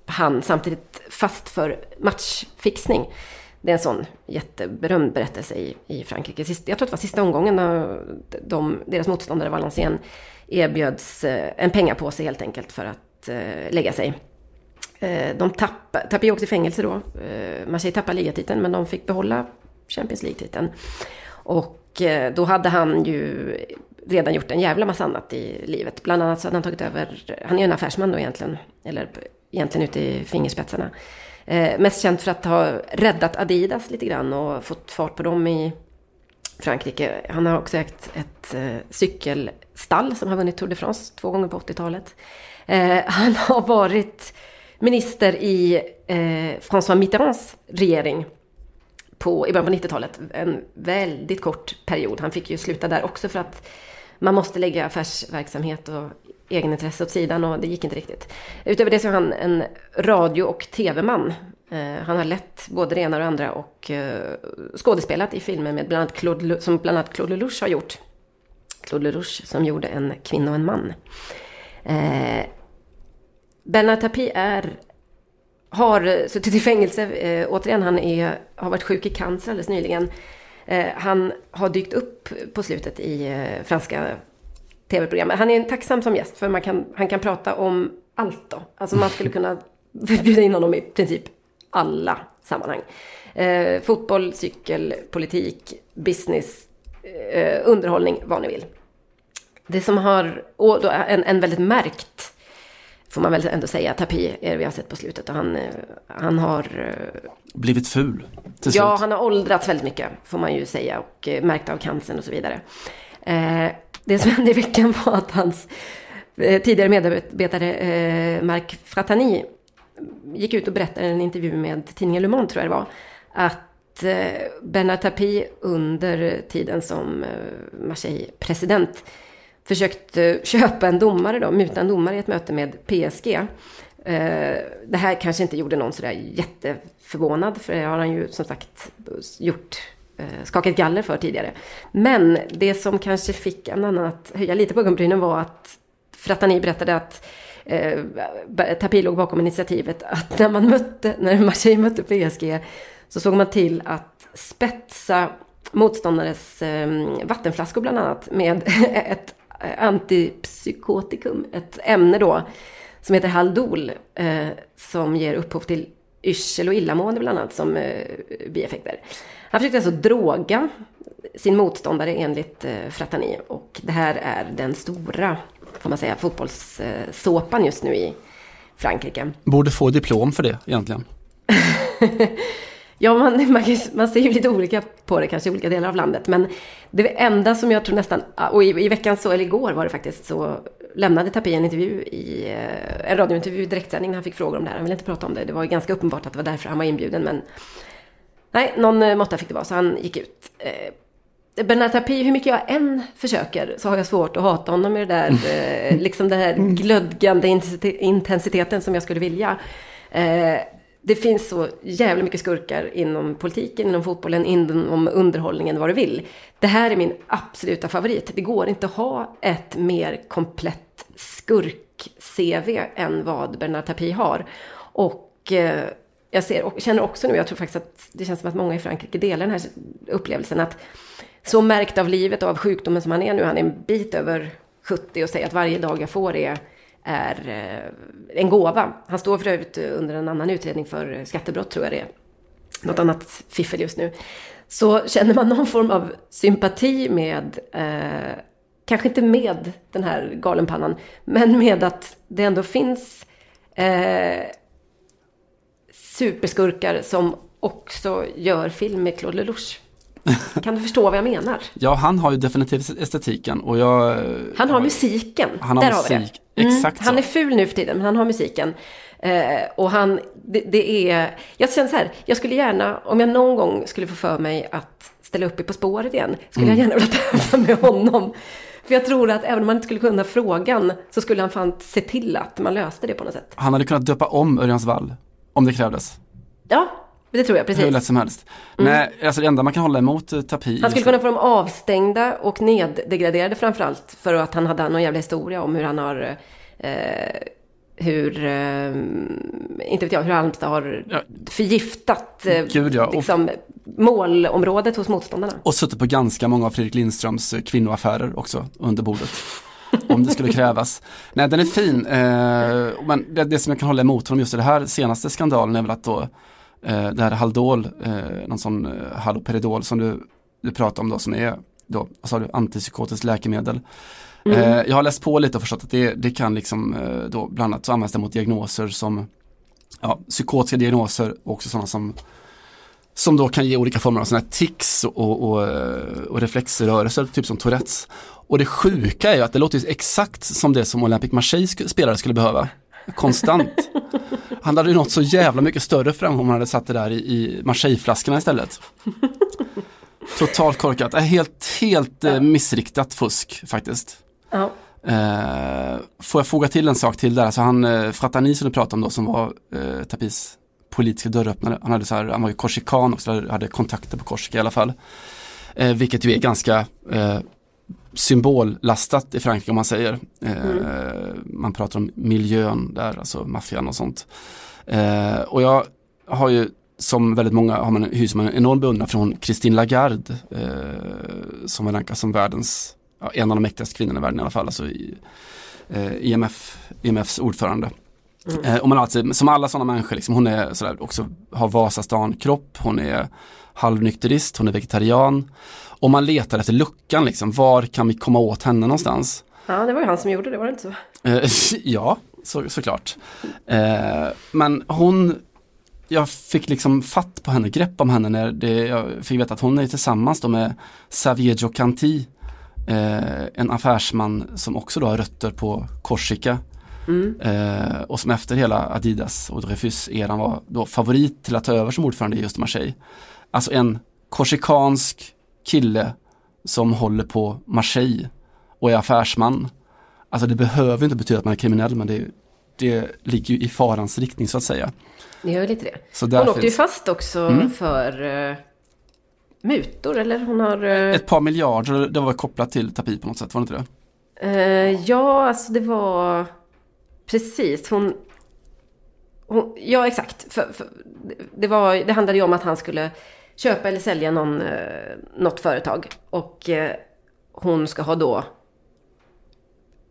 han samtidigt fast för matchfixning. Det är en sån jätteberömd berättelse i, i Frankrike. Sist, jag tror att det var sista omgången när de, deras motståndare Valenciennes erbjöds en pengapåse helt enkelt för att lägga sig. Eh, de tappade, Tapie åkte i fängelse då. Eh, Marseille tappade ligatiteln men de fick behålla Champions League-titeln. Och eh, då hade han ju redan gjort en jävla massa annat i livet. Bland annat så hade han tagit över, han är ju en affärsman då egentligen, eller egentligen ute i fingerspetsarna. Mest känd för att ha räddat Adidas lite grann och fått fart på dem i Frankrike. Han har också ägt ett cykelstall som har vunnit Tour de France två gånger på 80-talet. Han har varit minister i eh, François Mitterrands regering på, i början på 90-talet. En väldigt kort period. Han fick ju sluta där också för att man måste lägga affärsverksamhet och egenintresse åt sidan och det gick inte riktigt. Utöver det så är han en radio och tv-man. Eh, han har lett både det ena och det andra och eh, skådespelat i filmer med bland annat Claude, som bland annat Claude Lelouch har gjort. Claude Lelouch som gjorde En kvinna och en man. Eh, Bernard Tapie är, har suttit i fängelse. Eh, återigen, han är, har varit sjuk i cancer alldeles nyligen. Eh, han har dykt upp på slutet i eh, franska tv-program. Han är en tacksam som gäst för man kan, han kan prata om allt då. Alltså man skulle kunna <laughs> bjuda in honom i princip alla sammanhang. Eh, fotboll, cykel, politik, business, eh, underhållning, vad ni vill. Det som har, och då en, en väldigt märkt, får man väl ändå säga, Tapi är det vi har sett på slutet. Och han, eh, han har eh, Blivit ful till Ja, slut. han har åldrats väldigt mycket, får man ju säga, och eh, märkt av cancern och så vidare. Eh, det som hände i veckan <laughs> var att hans eh, tidigare medarbetare eh, Marc Fratani gick ut och berättade i en intervju med tidningen Le Monde, tror jag det var, att eh, Bernard Tapie under tiden som eh, Marseille-president försökt eh, köpa en domare då, muta en domare i ett möte med PSG. Eh, det här kanske inte gjorde någon sådär jätteförvånad, för det har han ju som sagt gjort, eh, skakat galler för tidigare. Men det som kanske fick en annan att höja lite på ögonbrynen var att Frattani berättade att eh, Tapi låg bakom initiativet att när man mötte, när Marseille mötte PSG så såg man till att spetsa motståndares eh, vattenflaskor bland annat med <laughs> ett antipsykotikum, ett ämne då som heter Haldol eh, som ger upphov till yrsel och illamående bland annat som eh, bieffekter. Han försökte alltså droga sin motståndare enligt eh, Fratani och det här är den stora, får man säga, fotbollssåpan just nu i Frankrike. Borde få diplom för det egentligen. <laughs> Ja, man, <laughs> man, man ser ju lite olika på det kanske i olika delar av landet. Men det enda som jag tror nästan, och i, i veckan så, eller igår var det faktiskt, så lämnade Tapie en intervju i, eh, en radiointervju i direktsändning när han fick frågor om det här. Han ville inte prata om det. Det var ju ganska uppenbart att det var därför han var inbjuden. Men nej, någon eh, måtta fick det vara, så han gick ut. Eh, Bernard Tapie, hur mycket jag än försöker så har jag svårt att hata honom med det där, <laughs> liksom den här glödgande intensitet- intensiteten som jag skulle vilja. Det finns så jävla mycket skurkar inom politiken, inom fotbollen, inom underhållningen, vad du vill. Det här är min absoluta favorit. Det går inte att ha ett mer komplett skurk-CV än vad Bernard Tapie har. Och eh, jag ser, och känner också nu, jag tror faktiskt att det känns som att många i Frankrike delar den här upplevelsen att så märkt av livet och av sjukdomen som han är nu, han är en bit över 70 och säger att varje dag jag får är, är eh, en gåva. Han står för övrigt under en annan utredning för skattebrott tror jag det är. Något annat fiffel just nu. Så känner man någon form av sympati med, eh, kanske inte med den här galenpannan, men med att det ändå finns eh, superskurkar som också gör film med Claude Lelouch. <laughs> Kan du förstå vad jag menar? Ja, han har ju definitivt estetiken och jag... Han har musiken. Han har Där har vi det. Musik, exakt Han så. är ful nu för tiden, men han har musiken. Eh, och han, det, det är... Jag känner så här, jag skulle gärna, om jag någon gång skulle få för mig att ställa upp i På spåret igen, skulle Mm. jag gärna vilja tävla med honom. För jag tror att även om man inte skulle kunna frågan, så skulle han fan se till att man löste det på något sätt. Han hade kunnat döpa om Örjans vall om det krävdes. Ja, det tror jag precis. Hur lätt som helst. Mm. Nej, alltså det enda man kan hålla emot eh, Tapie. Han skulle kunna få dem avstängda och neddegraderade framförallt för att han hade någon jävla historia om hur han har, eh, hur, eh, inte vet jag, hur Halmstad har förgiftat eh, Gud, ja. Liksom, målområdet hos motståndarna. Och suttit på ganska många av Fredrik Lindströms eh, kvinnoaffärer också under bordet. <laughs> om det skulle krävas. Nej, den är fin. Eh, men det, det som jag kan hålla emot honom just i det här senaste skandalen är väl att då eh, det här Haldol, eh, någon sån eh, Haloperidol som du, du pratar om då som är då, sa du, antipsykotiskt läkemedel. Mm. Eh, jag har läst på lite och förstått att det, det kan liksom eh, då bland annat så användas det mot diagnoser som ja, psykotiska diagnoser och också sådana som som då kan ge olika former av sådana här tics och, och, eh, och reflexrörelser, typ som Tourettes. Och det sjuka är ju att det låter ju exakt som det som Olympic Marseille spelare skulle behöva. Konstant. Han hade ju nått så jävla mycket större framgång om han hade satt det där i, i Marseilleflaskorna istället. Totalt korkat, Äh, helt, helt eh, missriktat fusk faktiskt. Ja. Eh, får jag foga till en sak till där, alltså han, eh, Fratani som du pratade om då som var eh, Tapis politiska dörröppnare, han, hade så här, han var ju korsikan också, hade, hade kontakter på Korsika i alla fall. Eh, vilket ju är ganska eh, symbollastat i Frankrike om man säger. Eh, Man pratar om miljön där, alltså maffian och sånt. Eh, och jag har ju som väldigt många har man, hyser man en enorm beundran från Christine Lagarde eh, som är rankad som världens, ja, en av de mäktigaste kvinnorna i världen i alla fall, alltså i, eh, IMF, IMFs ordförande. Eh, och man alltså, som alla sådana människor, liksom, hon är sådär, också har Vasastan-kropp, hon är halvnykterist, hon är vegetarian. Och man letar efter luckan, liksom, var kan vi komma åt henne någonstans? ja, det var ju han som gjorde det, var det inte så? Eh, <laughs> ja, så, såklart. Eh, men hon, jag fick liksom fatt på henne, grepp om henne när det, jag fick veta att hon är tillsammans med Xavier Giocanti, eh, en affärsman som också då har rötter på Korsika. Eh, och som efter hela Adidas och Dreyfus-eran var då favorit till att ta över som ordförande i just Marseille. Alltså en korsikansk kille som håller på Marseille och är affärsman. Alltså det behöver inte betyda att man är kriminell men det, det ligger ju i farans riktning så att säga. Det gör lite det. Så Hon åkte ju fast också Mm. för uh, mutor, eller hon har... eh, Ett par miljarder, det var kopplat till Tapi på något sätt, var det inte det? Eh, ja, alltså det var precis. Hon, hon ja, exakt. För, för, det, var, det handlade ju om att han skulle köpa eller sälja någon, eh, något företag. Och eh, hon ska ha då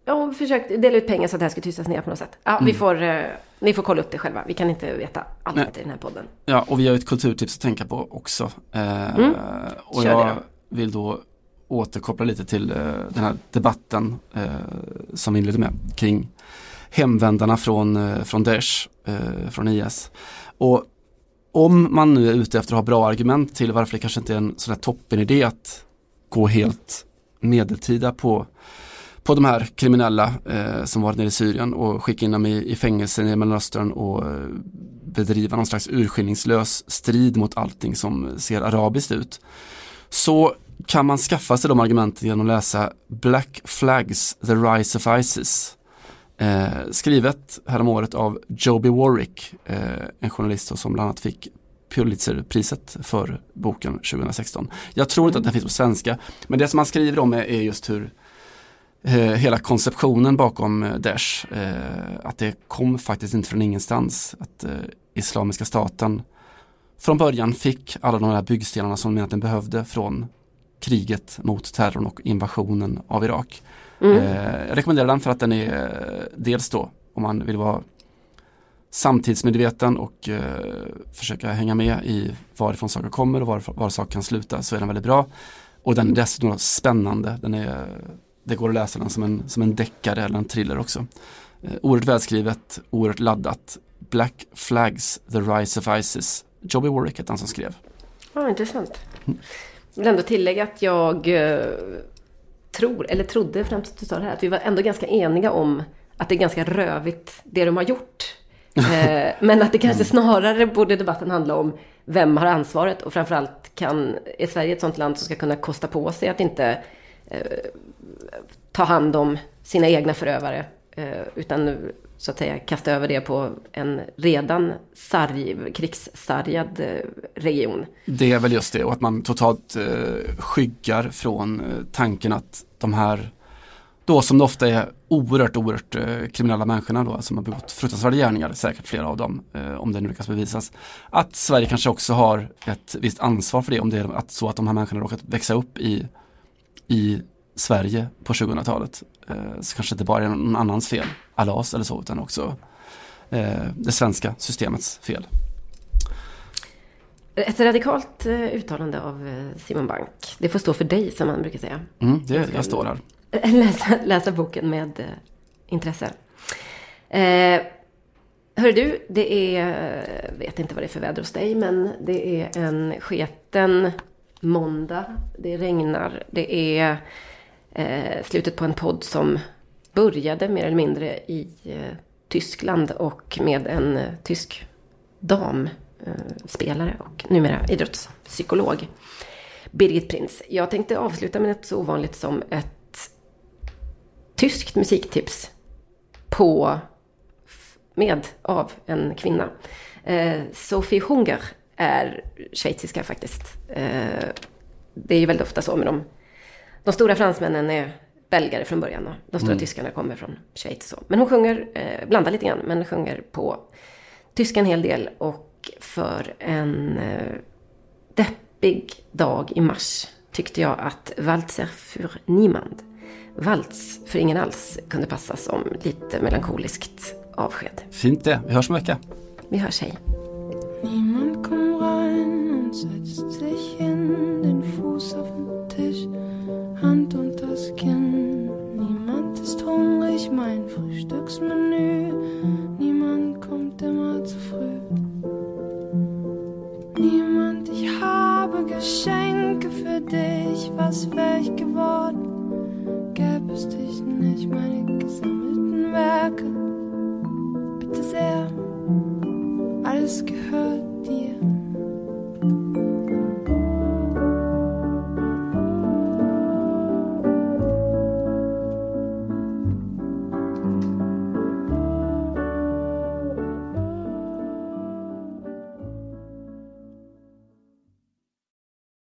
Ja, hon försökte dela ut pengar så att det här ska tystas ner på något sätt. Ja, vi får, eh, ni får kolla upp det själva. Vi kan inte veta allt Nej. i den här podden. Ja, och vi har ett kulturtips att tänka på också. Eh, Mm. Och Kör jag det då. vill då återkoppla lite till eh, den här debatten eh, som vi inledde med kring hemvändarna från, från Daesh, från IS. Och om man nu är ute efter att ha bra argument till varför det kanske inte är en sån här toppenidé att gå helt medeltida på på de här kriminella eh, som varit nere i Syrien och skicka in dem i, i fängelser i Mellanöstern och eh, bedriva någon slags urskillningslös strid mot allting som ser arabiskt ut. Så kan man skaffa sig de argumenten genom att läsa Black Flags, The Rise of ISIS. Eh, skrivet häromåret av Joby Warwick, eh, en journalist som bland annat fick Pulitzerpriset för boken 2016. Jag tror inte att den finns på svenska, men det som han skriver om är, är just hur eh, hela konceptionen bakom eh, Daesh, eh, att det kom faktiskt inte från ingenstans. Att eh, Islamiska staten från början fick alla de här byggstenarna som de egentligen behövde från kriget mot terrorn och invasionen av Irak. Mm. Eh, jag rekommenderar den för att den är eh, dels då om man vill vara samtidsmedveten och eh, försöka hänga med i varifrån saker kommer och var, var saker kan sluta så är den väldigt bra. Och den är dessutom spännande. Den är, det går att läsa den som en, som en deckare eller en thriller också. Eh, oerhört välskrivet, oerhört laddat. Black Flags, The Rise of Isis. Joby Warwick hette han som skrev. Ja, intressant. Jag vill ändå tillägga att jag tror, eller trodde fram till att du sa det här, att vi var ändå ganska eniga om att det är ganska rövigt det de har gjort. <laughs> Eh, men att det kanske snarare borde debatten handla om vem har ansvaret och framförallt kan, är Sverige ett sånt land som ska kunna kosta på sig att inte eh, ta hand om sina egna förövare eh, utan så att säga kasta över det på en redan sarg, krigssargad eh, region. Det är väl just det och att man totalt eh, skyggar från eh, tanken att de här då som det ofta är oerhört, oerhört eh, kriminella människorna då, som har begått fruktansvärda gärningar, säkert flera av dem, eh, om det nu lyckas bevisas. Att Sverige kanske också har ett visst ansvar för det, om det är att, så att de här människorna råkat växa upp i, i Sverige på 2000-talet. Eh, så kanske inte bara är någon annans fel, Allahs eller så, utan också eh, det svenska systemets fel. Ett radikalt eh, uttalande av Simon Bank. Det får stå för dig som man brukar säga. Mm, det, jag står här. <laughs> Läsa, läsa boken med intresse. Eh, hör du, det är, vet inte vad det är för väder hos dig, men det är en sketen måndag. Det regnar. Det är eh, slutet på en podd som började mer eller mindre i eh, Tyskland och med en eh, tysk damspelare eh, och numera idrottspsykolog. Birgit Prins. Jag tänkte avsluta med något så ovanligt som ett tyskt musiktips på med av en kvinna. Eh, Sophie Hunger är schweiziska faktiskt. Eh, det är ju väldigt ofta så med de, de stora fransmännen är belgare från början och de stora Mm. tyskarna kommer från Schweiz. Så. Men hon sjunger, eh, blandar lite grann, men sjunger på tyska en hel del och för en eh, deppig dag i mars tyckte jag att Walzer für niemand, Waltz för ingen alls, kunde passa som lite melankoliskt avsked. Fint det. Vi hörs om en vecka. Vi hörs, hej. Niemand kommt rein und setzt sich hin, den Fuß auf Hand und das Kinn. Niemand ist hungrig, mein Frühstücksmenü. Niemand kommt immer zu früh. Niemand, ich habe Geschenke für dich. Was wär ich geworden? Gäbe es dich nicht, meine gesammelten Werke. Bitte sehr, alles gehört dir.